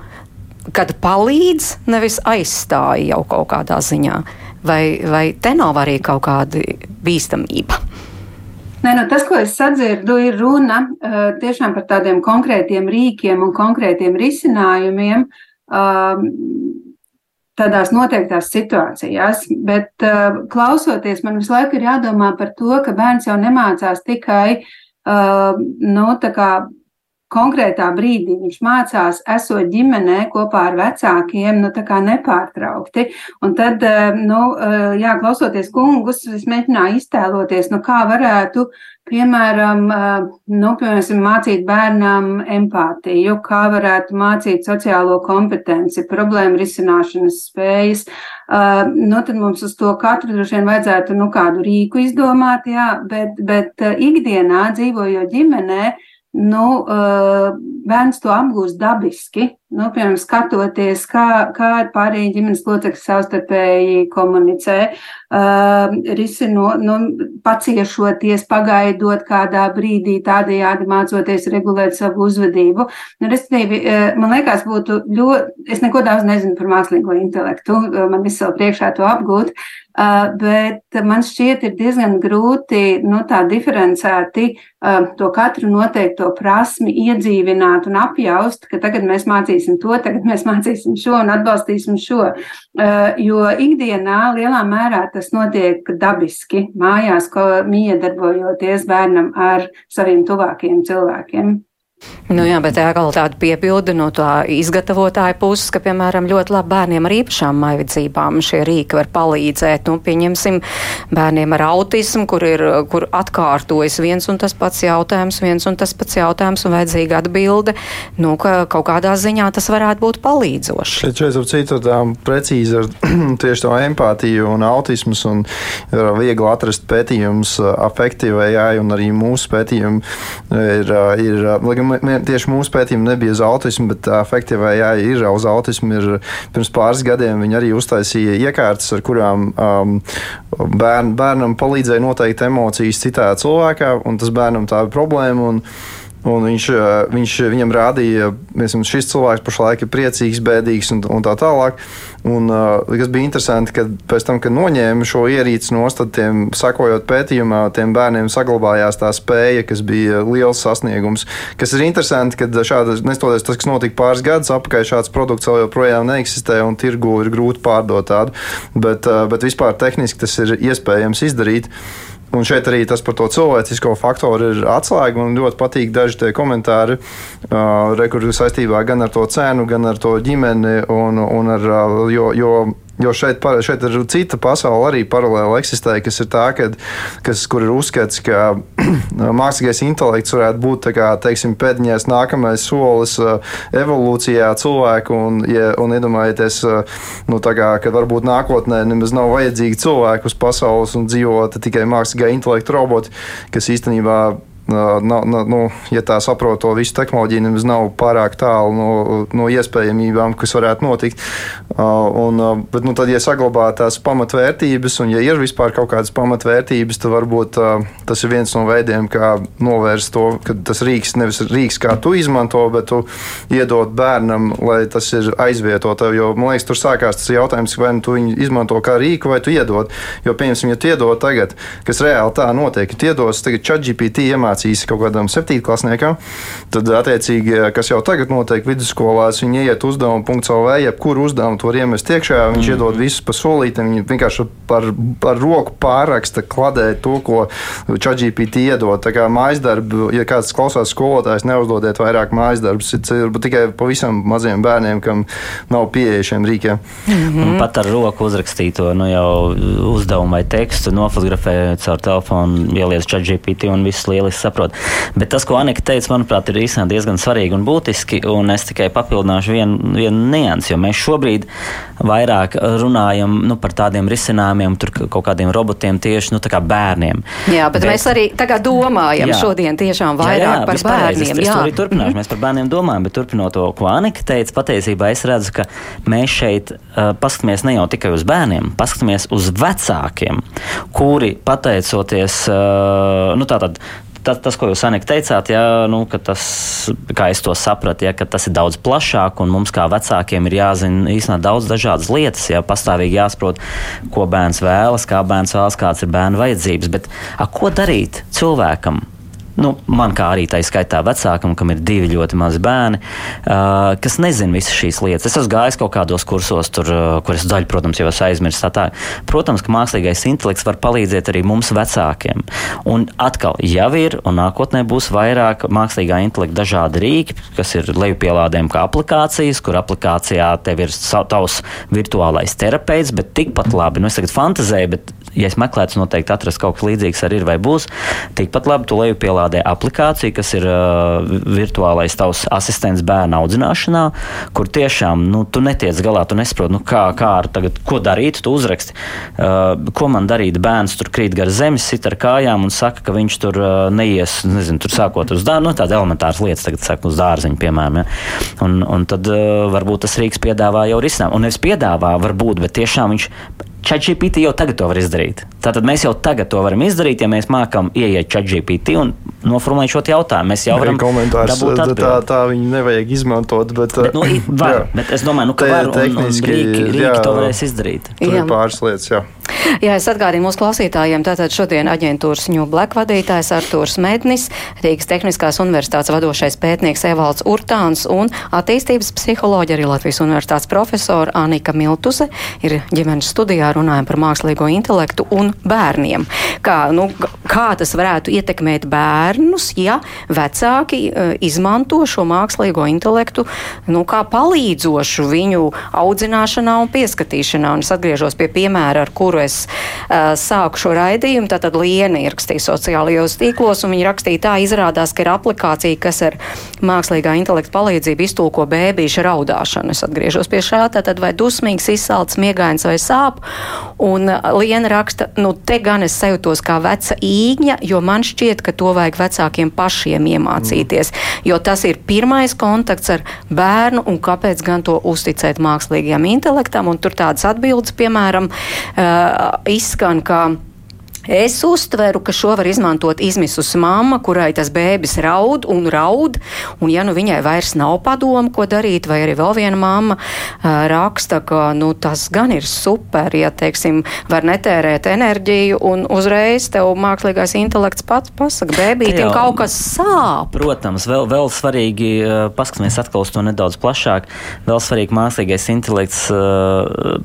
kad palīdz, nevis aizstāja jau kaut kādā ziņā? Vai, vai te nav arī kaut kāda bīstamība? Nē, nu, tas, ko es sadzirdu, ir runa uh, tiešām par tādiem konkrētiem rīkiem un konkrētiem risinājumiem. Uh, tādās noteiktās situācijās. Bet uh, klausoties, man visu laiku ir jādomā par to, ka bērns jau nemācās tikai nu, tā kā konkrētā brīdī viņš mācās, esot ģimenē kopā ar vecākiem, nu, tā kā nepārtraukti. Un tad, nu, jā, klausoties kungus, es mēģināju iztēloties, nu, kā varētu, piemēram, nu, piemēram, mācīt bērnam empātiju, kā varētu mācīt sociālo kompetenci, problēmu risināšanas spējas. Nu, tad mums uz to katru droši vien vajadzētu, nu, kādu rīku izdomāt, jā, bet, bet ikdienā dzīvojot ģimenē, nu, eh, bērns to apgūst dabiski. Nu, piemēram, skatoties, kā, kā pārējie ģimenes locekļi savstarpēji komunicē, uh, risino, nu, paciešoties, pagaidot kādā brīdī, tādējādi mācoties regulēt savu uzvedību. Nu, respektīvi, uh, man liekas, būtu ļoti, es neko daudz nezinu par mākslīgo intelektu, uh, man visu vēl priekšā to apgūt, uh, bet man šķiet ir diezgan grūti, nu, tā diferencēti uh, to katru noteikto prasmi iedzīvināt un apjaust, ka tagad mēs mācīsim mācīsim to, tagad mēs mācīsim šo un atbalstīsim šo. Eh, jo ikdienā lielā mērā tas notiek dabiski, mājās, ko miedarbojoties bērnam ar saviem tuvākajiem cilvēkiem. Nu jā, bet vēl tāda piebilde no tā izgatavotāja puses, ka, piemēram, ļoti labi bērniem ar īpašām maivadzībām šie rīki var palīdzēt. Nu, pieņemsim, bērniem ar autismu, kur ir, kur atkārtojas viens un tas pats jautājums, viens un tas pats jautājums un vajadzīga atbilde, nu, ka kaut kādā ziņā tas varētu būt palīdzoši. Šeit šeit ap citu tā precīzi ar tieši to empātiju un autismus un viegli atrast pētījums afektīvai, jā, un arī mūsu pētījumi ir, ir, ir tieši mūsu pētījumi nebija uz autismu, bet efektīvā jā, ir uz autismu. Ir, pirms pāris gadiem viņi arī uztaisīja iekārtas, ar kurām um, bērn, bērnam palīdzēja noteikt emocijas citā cilvēkā, un tas bērnam tā ir problēma. Un, Un viņš, viņš viņam rādīja, ka šis cilvēks pašlaik ir priecīgs, bēdīgs un, un tā tālāk. Un, kas bija interesanti, ka pēc tam, kad noņēma šo ierīci no stūra, tiem sakojot pētījumā, tiem bērniem saglabājās tā spēja, kas bija liels sasniegums. Kas ir interesanti, ka šāda, nestoties tas, kas notika pāris gadus atpakaļ, šāds produkts vēl joprojām neeksistē un tirgu ir grūti pārdot tādu. Bet, bet vispār tehniski tas ir iespējams izdarīt. Un šeit arī tas par to cilvēcisko faktoru ir atslēga. Man ļoti patīk daži komentāri, uh, saistībā gan ar to cenu, gan ar to ģimeni. Un, un ar, jo, jo Jo šeit, šeit ir cita pasaule, arī paralēli eksistē, kas ir tā, kad, kas, kur ir uzskats, ka mākslīgais intelekts varētu būt kā, teiksim, pēdiņais nākamais solis uh, evolūcijā cilvēku. Un, ja, un iedomājieties, uh, nu, kā, ka varbūt nākotnē nemaz nav vajadzīgi cilvēki uz pasaules un dzīvo tikai mākslīgā intelekta roboti, kas īstenībā nav, nav, nu, ja tā saprot to visu tehnoloģiju, nemaz nav pārāk tālu no, no iespējamībām, kas varētu notikt. Un, bet, nu, tad, ja saglabā tās pamatvērtības, un ja ir vispār kaut kādas pamatvērtības, tad varbūt tas ir viens no veidiem, kā novērst to, ka tas rīks nevis rīks, kā tu izmanto, bet tu iedod bērnam, lai tas ir aizvietota. Jo man liekas, tur sākās tas jautājums, vai nu tu viņu izmanto kā rīku, vai tu iedod. Jo, piemēram, ja tu iedod tagad, kas reāli tā notiek, ja tu iedos tagad ChatGPT iemācīt iemācīs kaut kādam septītklasniekam, tad, attiecīgi, kas jau tagad notiek vidusskolās, viņi iet uzdevumu punktu LV, jebkuru uzdevumu to iemest iekšā, viņš mm. iedod visus pa solītēm, viņi vienkārši par, par roku pārraksta kladē to, ko ChatGPT iedod. Tā kā mājas darbu, ja kāds klausās skolotājs, neuzdodiet vairāk mājas darbus, ir tikai pavisam maziem bērniem, kam nav pieeja šiem rīkiem. Mm -hmm. Pat ar roku uzrakstīto nu, jau uzdevumu vai tekstu nofotografē caur telefonu, ieliec ChatGPT un viss lieliski saprot. Bet tas, ko Anika teica, manuprāt, ir īstenībā diezgan svarīgi un būtiski. Un es tikai papildināšu vienu, vienu niansu, jo mēs šobrīd vairāk runājam nu, par tādiem risinājumiem, tur kaut kādiem robotiem tieši nu, bērniem. Jā, bet, bet mēs arī tagad domājam jā. šodien tiešām vairāk jā, jā, par bērniem. Es, es to arī turpināšu. Mēs par bērniem domājam, bet turpinot to, ko Anika teica, patiesībā es redzu, ka mēs šeit uh, paskatāmies ne jau tikai uz bērniem, paskatāmies uz vecākiem, kuri pateicoties, uh, nu tātad tas, tas, ko jūs Anika teicāt, ja, nu, tas, kā es to sapratu, ja, tas ir daudz plašāk un mums kā vecākiem ir jāzina īstenībā daudz dažādas lietas. Ja, pastāvīgi jāsaprot, ko bērns vēlas, kā bērns vēlas, kādas ir bērna vajadzības. Bet a, ko darīt cilvēkam? Nu, man kā arī tā skaitā vecākam, kam ir divi ļoti mazi bērni, uh, kas nezina visas šīs lietas. Es esmu gājis kaut kādos kursos, tur, uh, kur es daļu, protams, jau esmu aizmirsis. Protams, ka mākslīgais intelekts var palīdzēt arī mums vecākiem. Un atkal, jau ir un nākotnē būs vairāk mākslīgā intelekta dažādi rīki, kas ir lejupielādējumi kā aplikācijas, kur aplikācijā tev ir tavs virtuālais terapeits, bet tikpat labi, nu es tagad fantazēju, bet ja es meklētu, noteikti atrast kaut kas līdzīgs arī ir vai būs. Tikpat labi tu lejupielādē aplikāciju, kas ir uh, virtuālais tavs asistents bērnu audzināšanā, kur tiešām nu, tu netiec galā, tu nesaproti, nu, kā, kā ar tagad, ko darīt, tu uzraksti, uh, ko man darīt. Bērns tur krīt gar zemes, sit ar kājām un saka, ka viņš tur uh, neies, nezinu, tur sākot uz dārza, nu, tādas elementāras lietas, tagad saka, uz dārziņu, piemēram. Ja? Un, un tad uh, varbūt tas Rīgas piedāvā jau risinājumu. Un nevis piedāvā, varbūt, bet tiešām viņš ChatGPT jau tagad to var izdarīt. Tātad mēs jau tagad to varam izdarīt, ja mēs mākam ieiet ChatGPT un noformulēt šo jautājumu. Mēs jau varam komentārs, tā, tā viņu nevajag izmantot. Bet, bet, nu, var, bet es domāju, nu, ka var un, un Rīki, Rīki to varēs izdarīt. Tur ir pāris lietas, jā. Jā, es atgādinu mūsu klausītājiem, tātad šodien aģentūras New Black vadītājs Artūrs Mednis, Rīgas Tehniskās universitātes vadošais pētnieks Evalds Urtāns un attīstības psiholoģija arī Latvijas universitātes profesora Anika Miltuse ir ģimenes studijā runājam par mākslīgo intelektu un bērniem. Kā, nu, kā tas varētu ietekmēt bērnus, ja vecāki uh, izmanto šo mākslīgo intelektu nu, kā palīdzošu viņu audzināšanā un pieskatīšanā. Un es atgriežos pie piemēra, ar kuru es uh, sāku šo raidījumu. Tātad Liena ierakstīja sociālajos tīklos, un viņa rakstīja tā, izrādās, ka ir aplikācija, kas ar mākslīgā intelekta palīdzību iztulko bēbīša raudāšanu. Es atgriežos pie šā, tātad vai dusmīgs, izsalts, miegains vai sāp. Un Liena raksta, nu te gan es sajūtos kā veca īņa, jo man šķiet, ka to vajag vecākiem pašiem iemācīties, mm. jo tas ir pirmais kontakts ar bērnu un kāpēc gan to uzticēt mākslīgajam intelektam. Un tur tādas atbildes, piemēram, izskan, ka Es uztveru, ka šo var izmantot izmisusi mamma, kurai tas bēbis raud un raud, un ja nu viņai vairs nav padomu, ko darīt, vai arī vēl viena mamma raksta, ka nu, tas gan ir super, ja, teiksim, var netērēt enerģiju, un uzreiz tev mākslīgais intelekts pats pasaka, bēbītim kaut kas sāp. Protams, vēl, vēl svarīgi, paskatīsimies atkal uz to nedaudz plašāk, vēl svarīgi mākslīgais intelekts,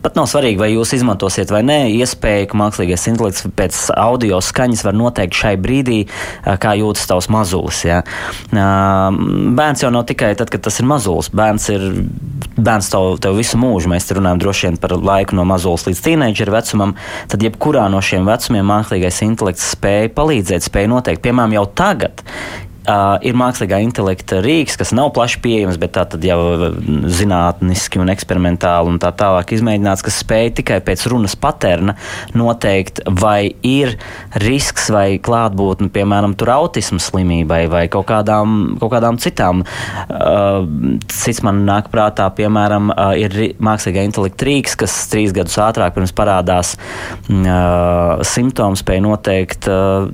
pat nav svarīgi, vai jūs izmantosiet vai nē, iespēja, ka mākslīgais intelekts pēc audio skaņas var noteikt šai brīdī, kā jūtas tavs mazulis. Ja. Bērns jau nav tikai tad, kad tas ir mazulis. Bērns ir bērns tev, tev visu mūžu. Mēs runājam droši vien par laiku no mazulis līdz tīneģera vecumam. Tad jebkurā no šiem vecumiem mākslīgais intelekts spēja palīdzēt, spēja noteikt. Piemēram, jau tagad Uh, ir mākslīgā intelekta rīks, kas nav plaši pieejams, bet tā jau zinātniski un eksperimentāli un tā tālāk izmēģināts, kas spēj tikai pēc runas paterna noteikt, vai ir risks vai klātbūtne, piemēram, autismu slimībai vai kaut kādām, kaut kādām citām. Uh, cits man nāk prātā, piemēram, uh, ir mākslīgā intelekta rīks, kas trīs gadus ātrāk pirms parādās uh, simptoms, spēj noteikt uh,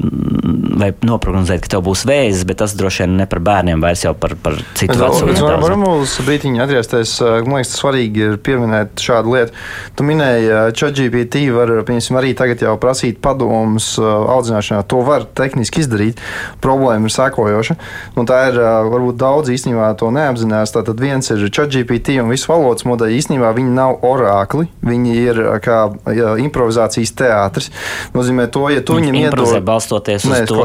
vai noprognozēt, ka tev būs vēzis tas droši vien ne par bērniem, vairs jau par, par citu vecumu. Varam, varam uz brītiņu atgriezties. Man liekas, svarīgi ir pieminēt šādu lietu. Tu minēji, ChatGPT var, piemēram, arī tagad jau prasīt padomus audzināšanā. To var tehniski izdarīt. Problēma ir sekojoša. Un tā ir, varbūt daudz īstenībā to neapzinās. Tātad viens ir ChatGPT un visu valodas modeļi. Īstenībā viņi nav orākli. Viņi ir kā jā, improvizācijas teātris. Nozīmē to, ja tu viņam iedod. Balstoties uz Nē, to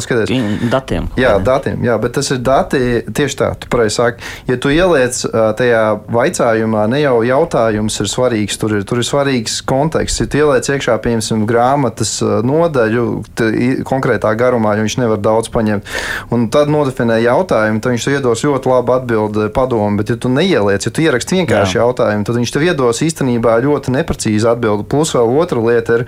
datiem. Jā, datiem jā, bet tas ir dati tieši tā, tu pareizi saki. Ja tu ieliec tajā vaicājumā, ne jau jautājums ir svarīgs, tur ir, tur ir svarīgs konteksts. Ja tu ieliec iekšā, piemēram, grāmatas nodaļu konkrētā garumā, jo viņš nevar daudz paņemt, un tad nodefinē jautājumu, tad viņš tev iedos ļoti labu atbildi padomu, bet ja tu neieliec, ja tu ieraksti vienkārši jā. jautājumu, tad viņš tev iedos īstenībā ļoti neprecīzu atbildi. Plus vēl otra lieta ir,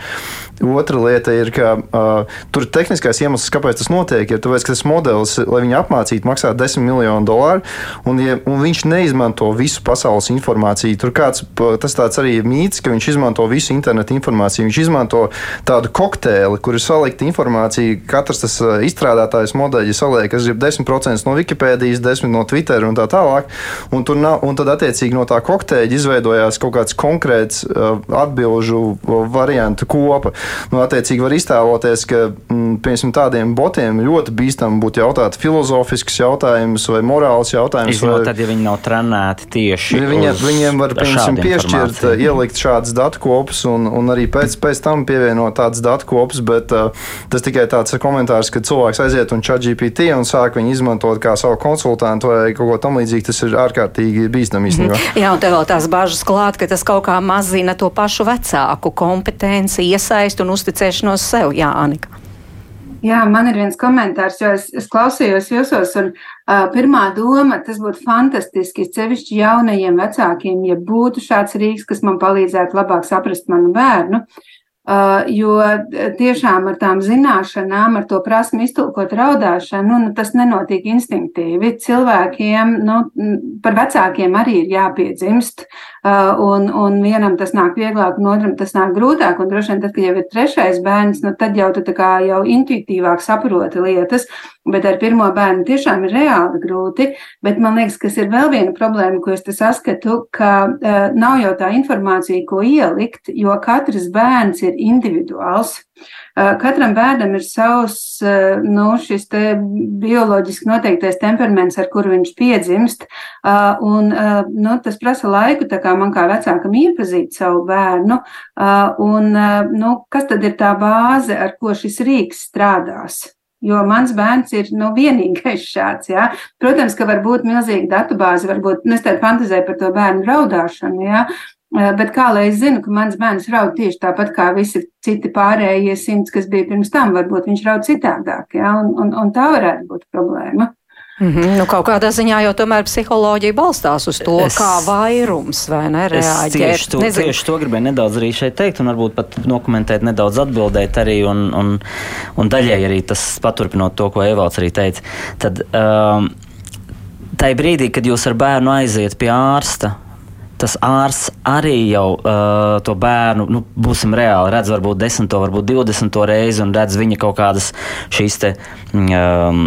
otra lieta ir ka uh, tur ir tehniskais iemesls, kāpēc tas notiek, ir tāpēc, ka tas modelis, lai viņu apmācītu, maksā 10 miljonu dolāru, un, ja, un viņš neizmanto visu pasaules informāciju. Tur kāds, tas tāds arī ir mīts, ka viņš izmanto visu internetu informāciju. Viņš izmanto tādu kokteili, kur ir salikta informācija, katrs tas izstrādātājs modeļi saliek, kas ir 10% no Wikipēdijas, 10% no Twitter un tā tālāk. Un, nav, un tad, attiecīgi, no tā kokteļa izveidojās kaut kāds konkrēts uh, atbilžu variantu kopa. Nu, attiecīgi, var iztēloties, ka mm, piemēram, tādiem botiem ļoti bīstami būtu jautāt filozofiskus jautājumus vai morāls jautājumus. Vai... Tad, ja viņi nav trenēti tieši viņiem, viņiem var piemēram, piešķirt, ielikt šādas datu kopus un, un arī pēc, pēc tam pievienot tādas datu kopus, bet uh, tas tikai tāds komentārs, ka cilvēks aiziet un chat GPT un sāk viņu izmantot kā savu konsultantu vai kaut ko tamlīdzīgu, tas ir ārkārtīgi bīstami īstenībā. Mm -hmm. Jā, un te vēl tās bažas klāt, ka tas kaut kā mazina to pašu vecāku kompetenci, iesaistu un uzticēšanos sev. Jā, Anika. Jā, man ir viens komentārs, jo es, es klausījos jūsos, un uh, pirmā doma, tas būtu fantastiski, sevišķi jaunajiem vecākiem, ja būtu šāds rīks, kas man palīdzētu labāk saprast manu bērnu. Uh, jo uh, tiešām ar tām zināšanām, ar to prasmu iztulkot raudāšanu, nu, tas nenotiek instinktīvi. Cilvēkiem, nu, par vecākiem arī ir jāpiedzimst, uh, un, un vienam tas nāk vieglāk, un otram tas nāk grūtāk, un droši vien tad, kad jau ir trešais bērns, nu, tad jau tu tā kā jau intuitīvāk saproti lietas, bet ar pirmo bērnu tiešām ir reāli grūti, bet man liekas, kas ir vēl viena problēma, ko es te saskatu, ka nav jau tā informācija, ko ielikt, jo katrs bērns ir individuāls. Katram bērnam ir savs nu, bioloģiski noteiktais temperaments, ar kuru viņš piedzimst. Un, nu, tas prasa laiku, kā man kā vecākam iepazīt savu bērnu. Un, nu, kas tad ir tā bāze, ar ko šis rīks strādās? Jo mans bērns ir nu, vienīgais šāds. Ja? Protams, ka var būt milzīga datubāze, varbūt nu, es tādu fantazēju par to bērnu raudāšanu, ja? Bet kā lai es zinu, ka mans bērns raud tieši tāpat kā visi citi pārējie simts, kas bija pirms tam, varbūt viņš raud citādāk, ja? un, un, un tā varētu būt problēma. Mm -hmm. nu, kaut kādā ziņā jau tomēr psiholoģija balstās uz to, es, kā vairums vai ne reaģē. Tieši to, tieši to gribēju nedaudz arī šeit teikt, un varbūt pat dokumentēt, nedaudz atbildēt arī, un, un, un daļai arī tas paturpinot to, ko Evalds arī teica. Tad, um, Tai brīdī, kad jūs ar bērnu aiziet pie ārsta, tas ārsts arī jau uh, to bērnu, nu, būsim reāli, redz varbūt desmito, varbūt divdesmito reizi un redz viņa kaut kādas šīs te, um,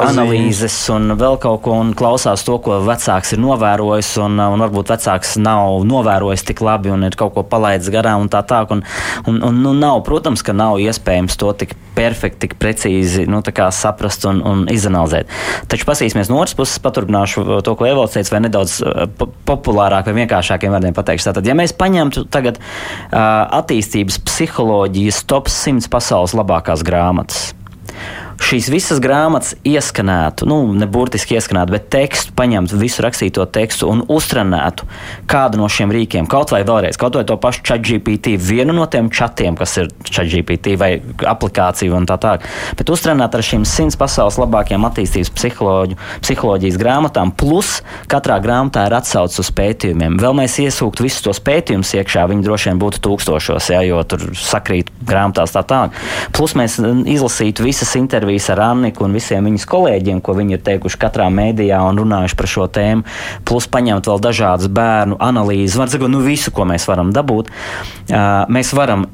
analīzes un vēl kaut ko un klausās to, ko vecāks ir novērojis un, un varbūt vecāks nav novērojis tik labi un ir kaut ko palaidis garām un tā tā. Un, un, un, nu, nav, protams, ka nav iespējams to tik perfekti, tik precīzi nu, saprast un, un izanalizēt. Taču pasīsimies no otras puses, paturpināšu to, ko Evalds teica, vai nedaudz populārāk vai vienkāršākiem vārdiem pateikšu. Tātad, ja mēs paņemtu tagad uh, attīstības psiholoģijas top 100 pasaules labākās grāmatas, šīs visas grāmatas ieskanētu, nu, ne burtiski ieskanētu, bet tekstu, paņemtu visu rakstīto tekstu un uztrenētu kādu no šiem rīkiem. Kaut vai vēlreiz, kaut vai to pašu ChatGPT, vienu no tiem chatiem, kas ir ChatGPT vai aplikācija un tā tālāk. Bet uztrenēt ar šīm simts pasaules labākajām attīstības psiholoģijas grāmatām, plus katrā grāmatā ir atsauce uz pētījumiem. Vēl mēs iesūktu visus tos pētījumus iekšā, viņi droši vien būtu tūkstošos, ja, jo tur sakrīt grāmatās tā tālāk. Plus mēs izlasītu visas intervijas intervijas ar Anniku un visiem viņas kolēģiem, ko viņi ir teikuši katrā mēdījā un runājuši par šo tēmu, plus paņemt vēl dažādas bērnu analīzes, var teikt, nu visu, ko mēs varam dabūt. Mēs varam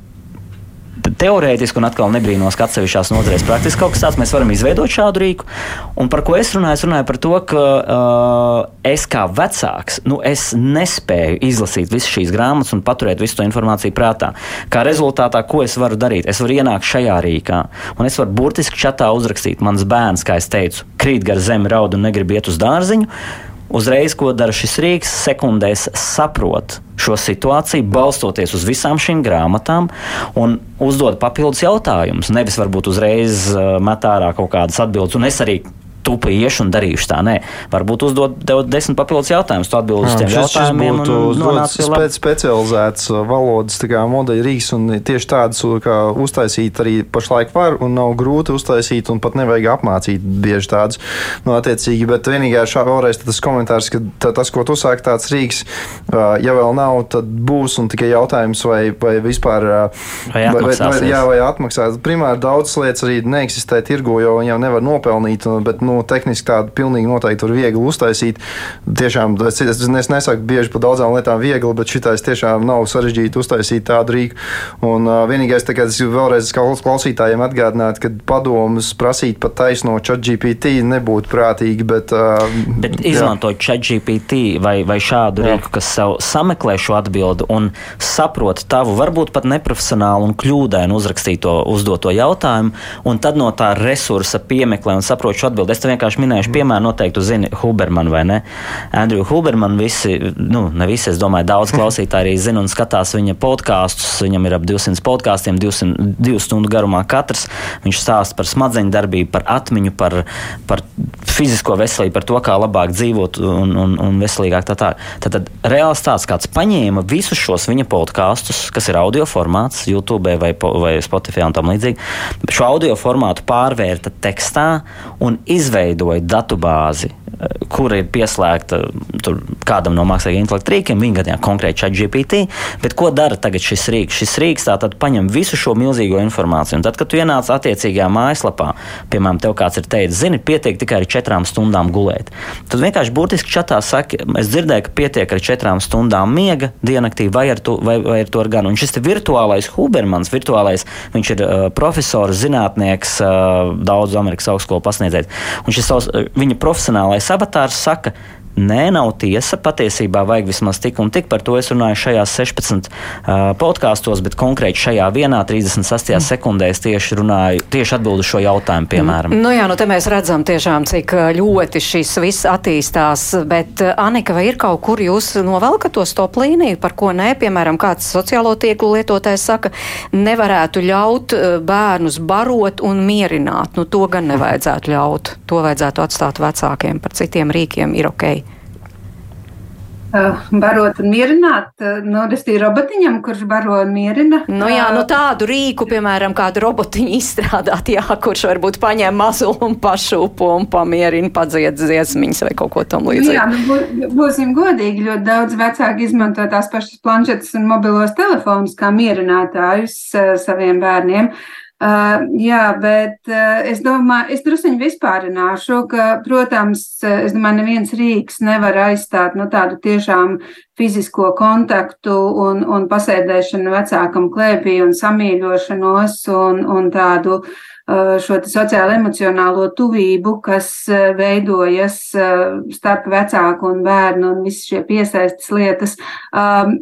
teorētiski, un atkal nebrīnos, ka atsevišķās nozarēs praktiski kaut kas tāds mēs varam izveidot šādu rīku. Un par ko es runāju? Es runāju par to, ka uh, es kā vecāks, nu, es nespēju izlasīt visas šīs grāmatas un paturēt visu to informāciju prātā. Kā rezultātā, ko es varu darīt? Es varu ienākt šajā rīkā, un es varu burtiski čatā uzrakstīt, mans bērns, kā es teicu, krīt gar zemi, raud un negrib iet uz dārziņu. Uzreiz, ko dara šis rīks, sekundēs saprot šo situāciju, balstoties uz visām šīm grāmatām un uzdod papildus jautājumus. Nevis varbūt uzreiz uh, met ārā kaut kādas atbildes, un es arī tupi iešu un darīšu tā. Nē, varbūt uzdot desmit papildus jautājumus, tu atbildi uz tiem šis, jautājumiem. Šis būtu spēc, specializēts uh, valodas modeļa rīks, un tieši tādus kā uztaisīt arī pašlaik var, un nav grūti uztaisīt, un pat nevajag apmācīt bieži tādus. Nu, attiecīgi, bet vienīgā šā vēlreiz tas komentārs, ka tas, ko tu sāki, tāds rīks, uh, ja vēl nav, tad būs, un tikai jautājums, vai, vai vispār uh, vai atmaksās. Vai, vai, jā, vai atmaksās. Primāri daudzas lietas arī neeksistē tirgu, jo jau nevar nopelnīt, bet, nu, nu, tehniski tādu pilnīgi noteikti var viegli uztaisīt. Tiešām es, es nesaku bieži par daudzām lietām viegli, bet šitais tiešām nav sarežģīti uztaisīt tādu rīku. Un uh, vienīgais, tā, es vēlreiz klausītājiem atgādinātu, ka padomus prasīt pat taisno chat GPT nebūtu prātīgi. Bet, uh, bet izmantot chat GPT vai, vai šādu jā. rīku, kas sev sameklē šo atbildi un saprot tavu, varbūt pat neprofesionālu un kļūdainu uzrakstīto uzdoto jautājumu, un tad no tā resursa piemeklē un saprot šo atbildi. Es vienkārši minēšu piemēru, noteikti zini Hubermanu vai ne? Andrew Hubermanu visi, nu, ne visi, es domāju, daudz klausītāji arī zina un skatās viņa podkāstus. Viņam ir ap 200 podkāstiem, 2 stundu garumā katrs. Viņš stāsta par smadzeņu darbību, par atmiņu, par, par fizisko veselību, par to, kā labāk dzīvot un, un, un veselīgāk. Tā tā. Tad, tad reāls tāds, kāds paņēma visus šos viņa podkāstus, kas ir audio formāts, YouTube vai, vai Spotify un tam līdzīgi, šo audio formātu pārvērta tekstā un izveidoja datubāzi, kur ir pieslēgta tur, kādam no mākslīgā intelekta rīkiem, viņa gadījumā konkrēti chat GPT. Bet ko dara tagad šis rīks? Šis rīks tātad paņem visu šo milzīgo informāciju. Un tad, kad tu ienāc attiecīgajā mājaslapā, piemēram, tev kāds ir teicis, zini, pietiek tikai ar četrām stundām gulēt. Tad vienkārši burtiski čatā saka, es dzirdēju, ka pietiek ar četrām stundām miega diennaktī, vai ar to, vai, vai ar to ar gan. Un šis virtuālais Hubermans, virtuālais, viņš ir uh, profesors, zinātnieks, uh, daudz Amerikas augstskolu pasniedzējs. Un šis savs, uh, viņa profesionālais avatārs saka, Nē, nav tiesa. Patiesībā vajag vismaz tik un tik. Par to es runāju šajās 16 uh, podkāstos, bet konkrēti šajā vienā 36 mm. sekundēs tieši runāju, tieši atbildu šo jautājumu, piemēram. Nu jā, nu te mēs redzam tiešām, cik ļoti šis viss attīstās, bet Anika, vai ir kaut kur jūs novelkat to stop līniju, par ko nē, piemēram, kāds sociālo tieklu lietotājs saka, nevarētu ļaut bērnus barot un mierināt. Nu, to gan nevajadzētu ļaut. To vajadzētu atstāt vecākiem. Par citiem rīkiem ir ok. Uh, barot un mierināt, uh, nu, restīvi robotiņam, kurš baro un mierina. Nu jā, nu tādu rīku, piemēram, kādu robotiņu izstrādāt, jā, kurš varbūt paņem mazulu un pašūpo un pamierina, padzied dziesmiņas vai kaut ko tam līdzīgu. Jā, nu, būsim godīgi, ļoti daudz vecāki izmanto tās pašas planšetes un mobilos telefonus kā mierinātājus saviem bērniem. Uh, Uh, jā, bet uh, es domāju, es druskuļi vispārināšu, ka, protams, es domāju, neviens rīks nevar aizstāt nu, tādu tiešām fizisko kontaktu un, un pasēdēšanu vecākam klēpī un samīļošanos un, un tādu uh, šo sociālo emocionālo tuvību, kas veidojas starp vecāku un bērnu un visi šie piesaistas lietas. Um,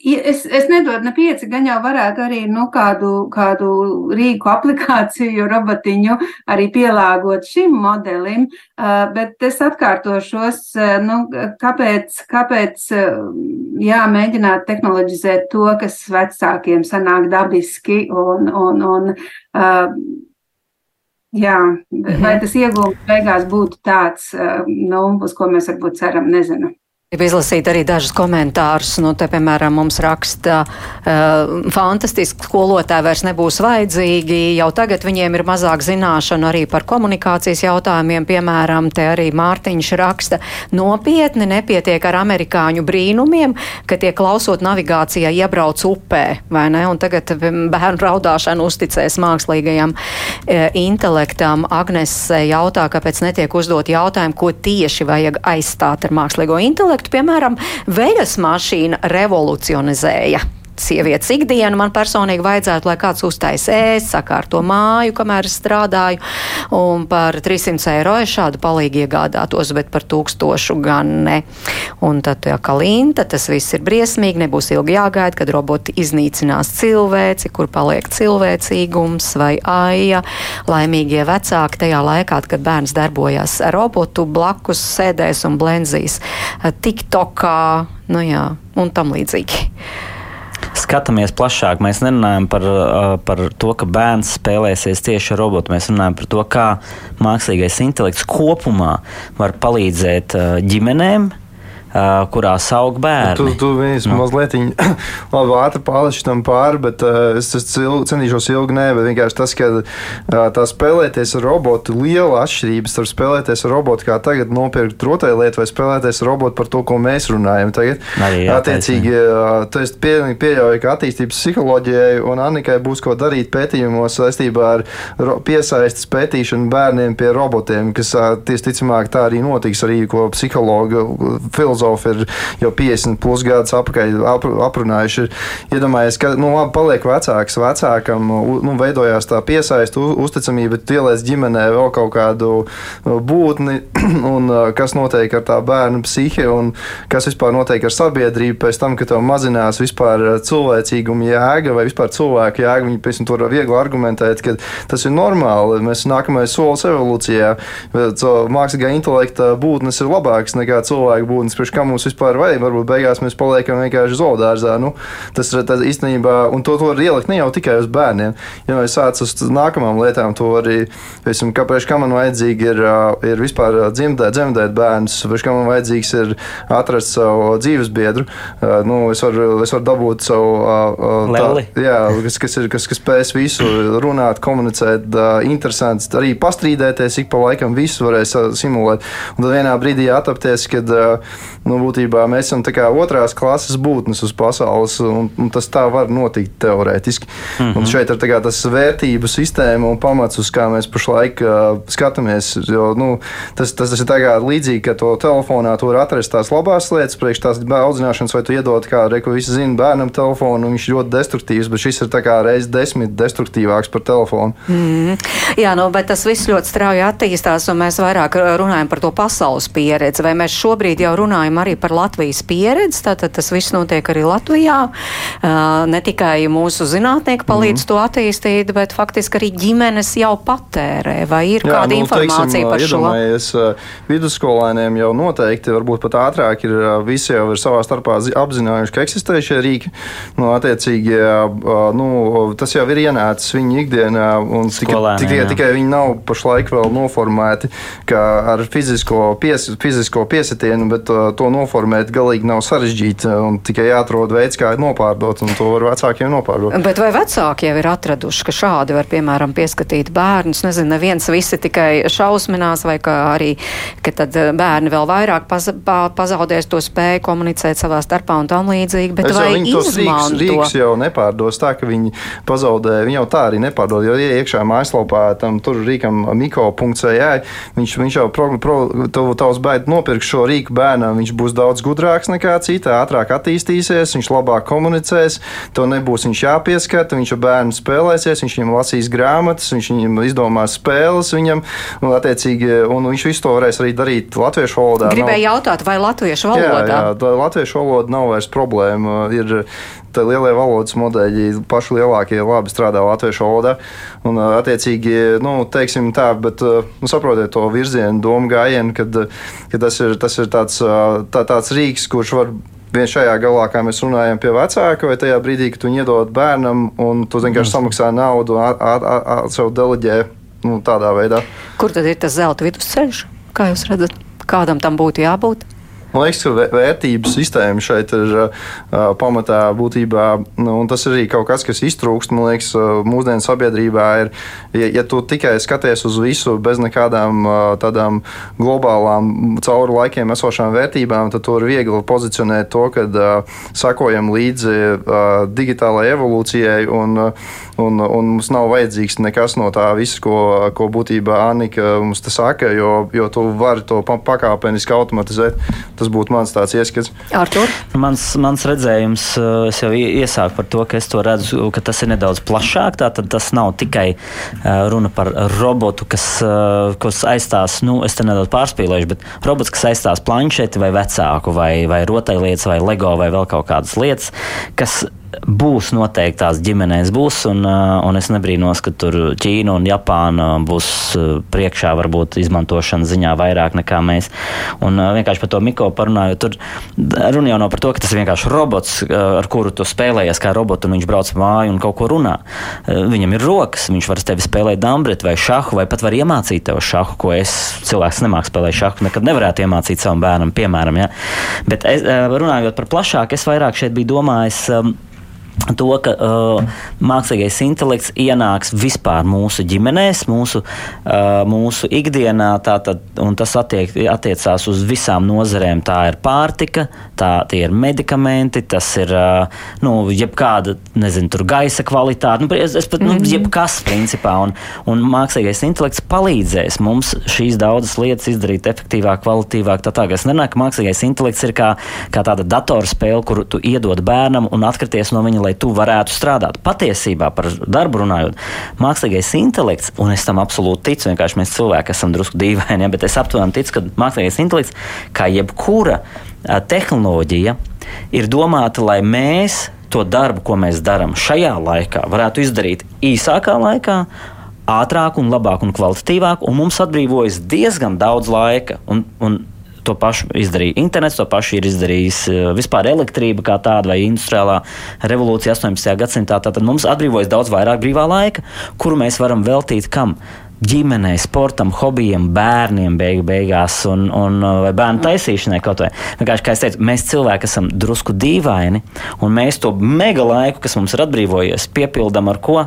Es, es nedodu ne pieci, gan jau varētu arī nu, kādu, kādu rīku aplikāciju, robotiņu arī pielāgot šim modelim, bet es atkārtošos, nu, kāpēc, kāpēc jā, mēģināt tehnoloģizēt to, kas vecākiem sanāk dabiski un, un, un jā, vai tas iegūms beigās būtu tāds, nu, uz ko mēs varbūt ceram, nezinu. Gribu izlasīt arī dažus komentārus. Nu, te, piemēram, mums raksta, uh, fantastiski skolotāji vairs nebūs vajadzīgi. Jau tagad viņiem ir mazāk zināšanu arī par komunikācijas jautājumiem. Piemēram, te arī Mārtiņš raksta, nopietni nepietiek ar amerikāņu brīnumiem, ka tie klausot navigācijā iebrauc upē, vai ne? Un tagad bērnu raudāšanu uzticēs mākslīgajam uh, intelektam. Agnes jautā, kāpēc netiek uzdot jautājumu, ko tieši vajag aizstāt ar mākslīgo intelektu projektu, piemēram, veļas mašīna revolucionizēja sievietes ikdienu. Man personīgi vajadzētu, lai kāds uztaisa ēst, sakārto māju, kamēr es strādāju, un par 300 eiro es šādu palīgu iegādātos, bet par tūkstošu gan ne. Un tad, ja kalinta, tas viss ir briesmīgi, nebūs ilgi jāgaida, kad roboti iznīcinās cilvēci, kur paliek cilvēcīgums vai aija. Laimīgie vecāki tajā laikā, kad bērns darbojās robotu blakus, sēdēs un blenzīs TikTokā, nu jā, un tam līdzīgi skatāmies plašāk. Mēs nerunājam par, par to, ka bērns spēlēsies tieši ar robotu. Mēs runājam par to, kā mākslīgais intelekts kopumā var palīdzēt ģimenēm uh, kurās aug bērni. Tu, tu viens no. mazliet labi, ātri pārleši tam pāri, bet uh, es, es cil, cenīšos ilgi nē, bet vienkārši tas, ka uh, tā spēlēties ar robotu, liela atšķirība starp spēlēties ar robotu, kā tagad nopirkt rotaļlietu vai spēlēties ar robotu par to, ko mēs runājam. Tagad, Arī, jā, attiecīgi, uh, tu esi pilnīgi pieļauj, ka attīstības psiholoģijai un Annikai būs ko darīt pētījumos saistībā ar piesaistes pētīšanu bērniem pie robotiem, kas uh, tieši ticamāk tā arī notiks arī, ko psihologi, filozofi ir jau 50 plus gadus apakaļ ap, aprunājuši. Ir iedomājies, ka, nu, labi, paliek vecāks, vecākam, nu, veidojās tā piesaista, uzticamība, bet ieliec ģimenē vēl kaut kādu būtni, un kas notiek ar tā bērnu psihi, un kas vispār notiek ar sabiedrību pēc tam, kad tev mazinās vispār cilvēcīguma jēga vai vispār cilvēku jēga. Viņi pēc tam var viegli argumentēt, ka tas ir normāli. Mēs nākamais solis evolūcijā. Mākslīgā intelekta būtnes ir labāks nekā cilvēku būtnes. Priekš kā mums vispār vajag, varbūt beigās mēs paliekam vienkārši zoodārzā. Nu, tas ir īstenībā, un to, to var ielikt ne jau tikai uz bērniem. Ja mēs sācam uz nākamām lietām, to arī, piemēram, kāpēc kā man vajadzīgi ir, ir vispār dzemdēt, dzemdēt bērnus, priekš kā man vajadzīgs ir atrast savu dzīves biedru. Nu, es, varu, es varu dabūt savu Leli. tā, jā, kas, kas, ir, kas, kas spēs visu runāt, komunicēt, interesants, arī pastrīdēties, ik pa laikam visu varēs simulēt. Un tad vienā brīdī atapties, kad nu, būtībā mēs esam otrās klases būtnes uz pasaules, un, un tas tā var notikt teorētiski. Mm -hmm. Un šeit ir tas vērtību sistēma un pamats, uz kā mēs pašlaik uh, skatāmies. Jo, nu, tas, tas, tas ir līdzīgi, ka to telefonā tu vari atrast tās labās lietas, priekš tās audzināšanas, vai tu iedod, kā reku visi zina, bērnam telefonu, un viņš ir ļoti destruktīvs, bet šis ir reizes desmit destruktīvāks par telefonu. Mm. Jā, nu, bet tas viss ļoti strauji attīstās, un mēs vairāk runājam par to pasaules pieredzi. Vai mēs šobrīd jau runājam arī par Latvijas pieredzi? Tātad tas viss notiek arī Latvijā. Ne tikai mūsu zinātnieki palīdz mm. to attīstīt, bet faktiski arī ģimenes jau patērē. Vai ir Jā, kāda nu, informācija teiksim, par šo? Vidusskolēniem jau noteikti, varbūt pat ātrāk, ir visi jau ir savā starpā apzinājuši, ka eksistē šie rīki. Nu, attiecīgi, nu, tas jau ir ienācis viņu ikdienā, un tikai, tikai, tikai viņi nav pašlaik vēl noformēti ar fizisko, pies, fizisko piesitienu, bet to noformēt galīgi nav sarežģīti. Tikai jāatrod veids, kā nopārdot, un to var vecākiem nopārdot. Bet vai vecāki jau ir atraduši, ka šādi var, piemēram, pieskatīt bērnus? Nezinu, neviens visi tikai šausminās, vai arī, ka tad bērni vēl vairāk paz, pa, pazaudēs to spēju komunicēt savā starpā un tam līdzīgi. Bet es vai viņi tos rīks, rīks jau nepārdos tā, ka viņi pazaudē, viņi jau tā arī nepārdod, jo ja iekšā mājaslapā tam tur rīkam miko.cē, viņš, viņš jau pro, pro, tavs bērns nopirks šo rīku bērnam, viņš būs daudz gudrāks nekā cita, ātrāk attīstīsies, viņš labāk komunicēs, to nebūs viņš jāpieskata, viņš ar bērnu spēlēsies, viņš viņam lasīs grāmatas, viņš viņam izdomās spēles viņam, un, attiecīgi, un viņš visu to varēs arī darīt latviešu valodā. Gribēju nav... jautāt, vai latviešu valodā? Jā, jā latviešu valoda nav vairs problēma. Ir, lielie valodas modeļi, paši lielākie, labi strādā latviešu valodā. Un, attiecīgi, nu, teiksim tā, bet nu, saprotiet to virzienu, domu gājienu, kad, kad tas ir, tas ir tāds, tā, tāds rīks, kurš var viens šajā galā, kā mēs runājam, pie vecāka, vai tajā brīdī, kad tu iedod bērnam un tu vienkārši samaksā naudu un sev deleģē nu, tādā veidā. Kur tad ir tas zelta vidusceļš? Kā jūs redzat, kādam tam būtu jābūt? Man liekas, ka vērtības sistēma šeit ir uh, pamatā būtībā, nu, un tas ir arī kaut kas, kas iztrūkst. Man liekas, mūsdienu sabiedrībā ir, ja, ja tu tikai skaties uz visu bez nekādām uh, tādām globālām, cauri laikiem esošām vērtībām, tad tu vari viegli pozicionēt to, ka uh, sakojam līdzi digitālajai evolūcijai. Un, Un, un mums nav vajadzīgs nekas no tā visa, ko, ko būtībā Annika mums te saka, jo, jo tu vari to pakāpeniski automatizēt. Tas būtu mans tāds ieskats. Artur? Mans, mans redzējums, eh, es jau iesāku par to, ka es to redzu, ka tas ir nedaudz plašāk. Tātad tas nav tikai eh, runa par robotu, kas, eh, kas aizstās, nu, es te nedaudz pārspīlēšu, bet robots, kas aizstās planšeti vai vecāku vai, vai rotaļlietas vai lego vai vēl kaut kādas lietas, kas būs noteikti tās ģimenēs, būs, un, un es nebrīnos, ka tur Ķīna un Japāna būs priekšā, varbūt izmantošana ziņā vairāk nekā mēs. Un vienkārši par to Miko parunājot, tur runa jau nav par to, ka tas ir vienkārši robots, ar kuru tu spēlējies kā robots, un viņš brauc māju un kaut ko runā. Viņam ir rokas, viņš var tevi spēlēt dambret vai šahu, vai pat var iemācīt tev šahu, ko es cilvēks nemāku spēlēt šahu, nekad nevarētu iemācīt savam bērnam, piemēram. Ja? Bet es, runājot par plašāk, es vairāk šeit biju domājis. Um, to, ka uh, mākslīgais intelekts ienāks vispār mūsu ģimenēs, mūsu, uh, mūsu ikdienā, tātad, un tas attiek, attiecās uz visām nozarēm. Tā ir pārtika, tā ir medikamenti, tas ir uh, nu, jebkāda, nezinu, gaisa kvalitāte, nu, es, es pat, nu, mhm. jebkas principā, un, un mākslīgais intelekts palīdzēs mums šīs daudzas lietas izdarīt efektīvāk, kvalitīvāk. Tā tā, es nerunāju, ka mākslīgais intelekts ir kā, kā tāda datorspēle, kuru tu iedod bērnam un atkarties no viņa, lai tu varētu strādāt. Patiesībā par darbu runājot, mākslīgais intelekts, un es tam absolūti ticu, vienkārši mēs cilvēki esam drusku dīvaini, ja, bet es aptuveni ticu, ka mākslīgais intelekts, kā jebkura tehnoloģija, ir domāta, lai mēs to darbu, ko mēs darām šajā laikā, varētu izdarīt īsākā laikā ātrāk, un labāk un kvalitatīvāk, un mums atbrīvojas diezgan daudz laika. Un, un To pašu izdarīja internets, to pašu ir izdarījis eh, vispār elektrība kā tāda vai industriālā revolūcija 18. gadsimtā. Tad mums atbrīvojas daudz vairāk brīvā laika, kuru mēs varam veltīt kam? ģimenei, sportam, hobijiem, bērniem beigu, beigās, un, un vai bērnu taisīšanai kaut vai. Vienkārši, kā es teicu, mēs cilvēki esam drusku dīvaini, un mēs to mega laiku, kas mums ir atbrīvojies, piepildām ar ko?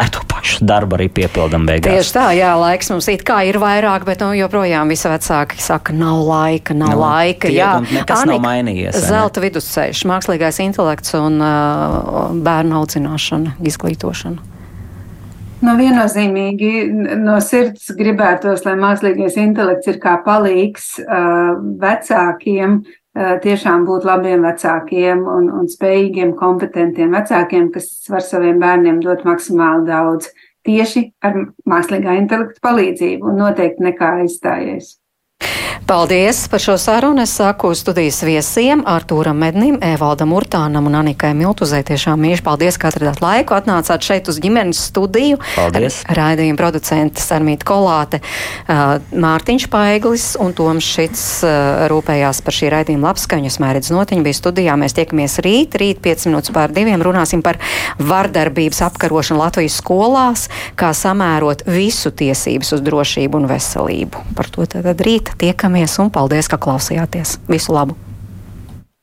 Ar to pašu darbu arī piepildām beigās. Tieši tā, jā, laiks mums it kā ir vairāk, bet nu, joprojām visi vecāki saka, nav laika, nav no, laika. Jā, nekas Anika, nav mainījies. Zelta vidusceļš, mākslīgais intelekts un uh, bērnu audzināšana, izglītošana. Nu, viennozīmīgi no sirds gribētos, lai mākslīgais intelekts ir kā palīgs uh, vecākiem, tiešām būt labiem vecākiem un, un spējīgiem, kompetentiem vecākiem, kas var saviem bērniem dot maksimāli daudz tieši ar mākslīgā intelekta palīdzību un noteikti nekā aizstājies. Paldies par šo sarunu. Es saku studijas viesiem Artūram Mednim, Evaldam Urtānam un Anikai Miltuzē. Tiešām mīļi paldies, ka atradāt laiku. Atnācāt šeit uz ģimenes studiju. Paldies. Raidījuma producenti Sarmīta Kolāte, Mārtiņš Paiglis un Toms Šits rūpējās par šī raidījuma labskaņu. Es mērķis notiņu bija studijā. Mēs tiekamies rīt, rīt 5 minūtes pār diviem. Runāsim par vardarbības apkarošanu Latvijas skolās, kā samērot visu tiesības uz drošību un veselību. Par to tad rīt tiekamies tiekamies un paldies, ka klausījāties. Visu labu!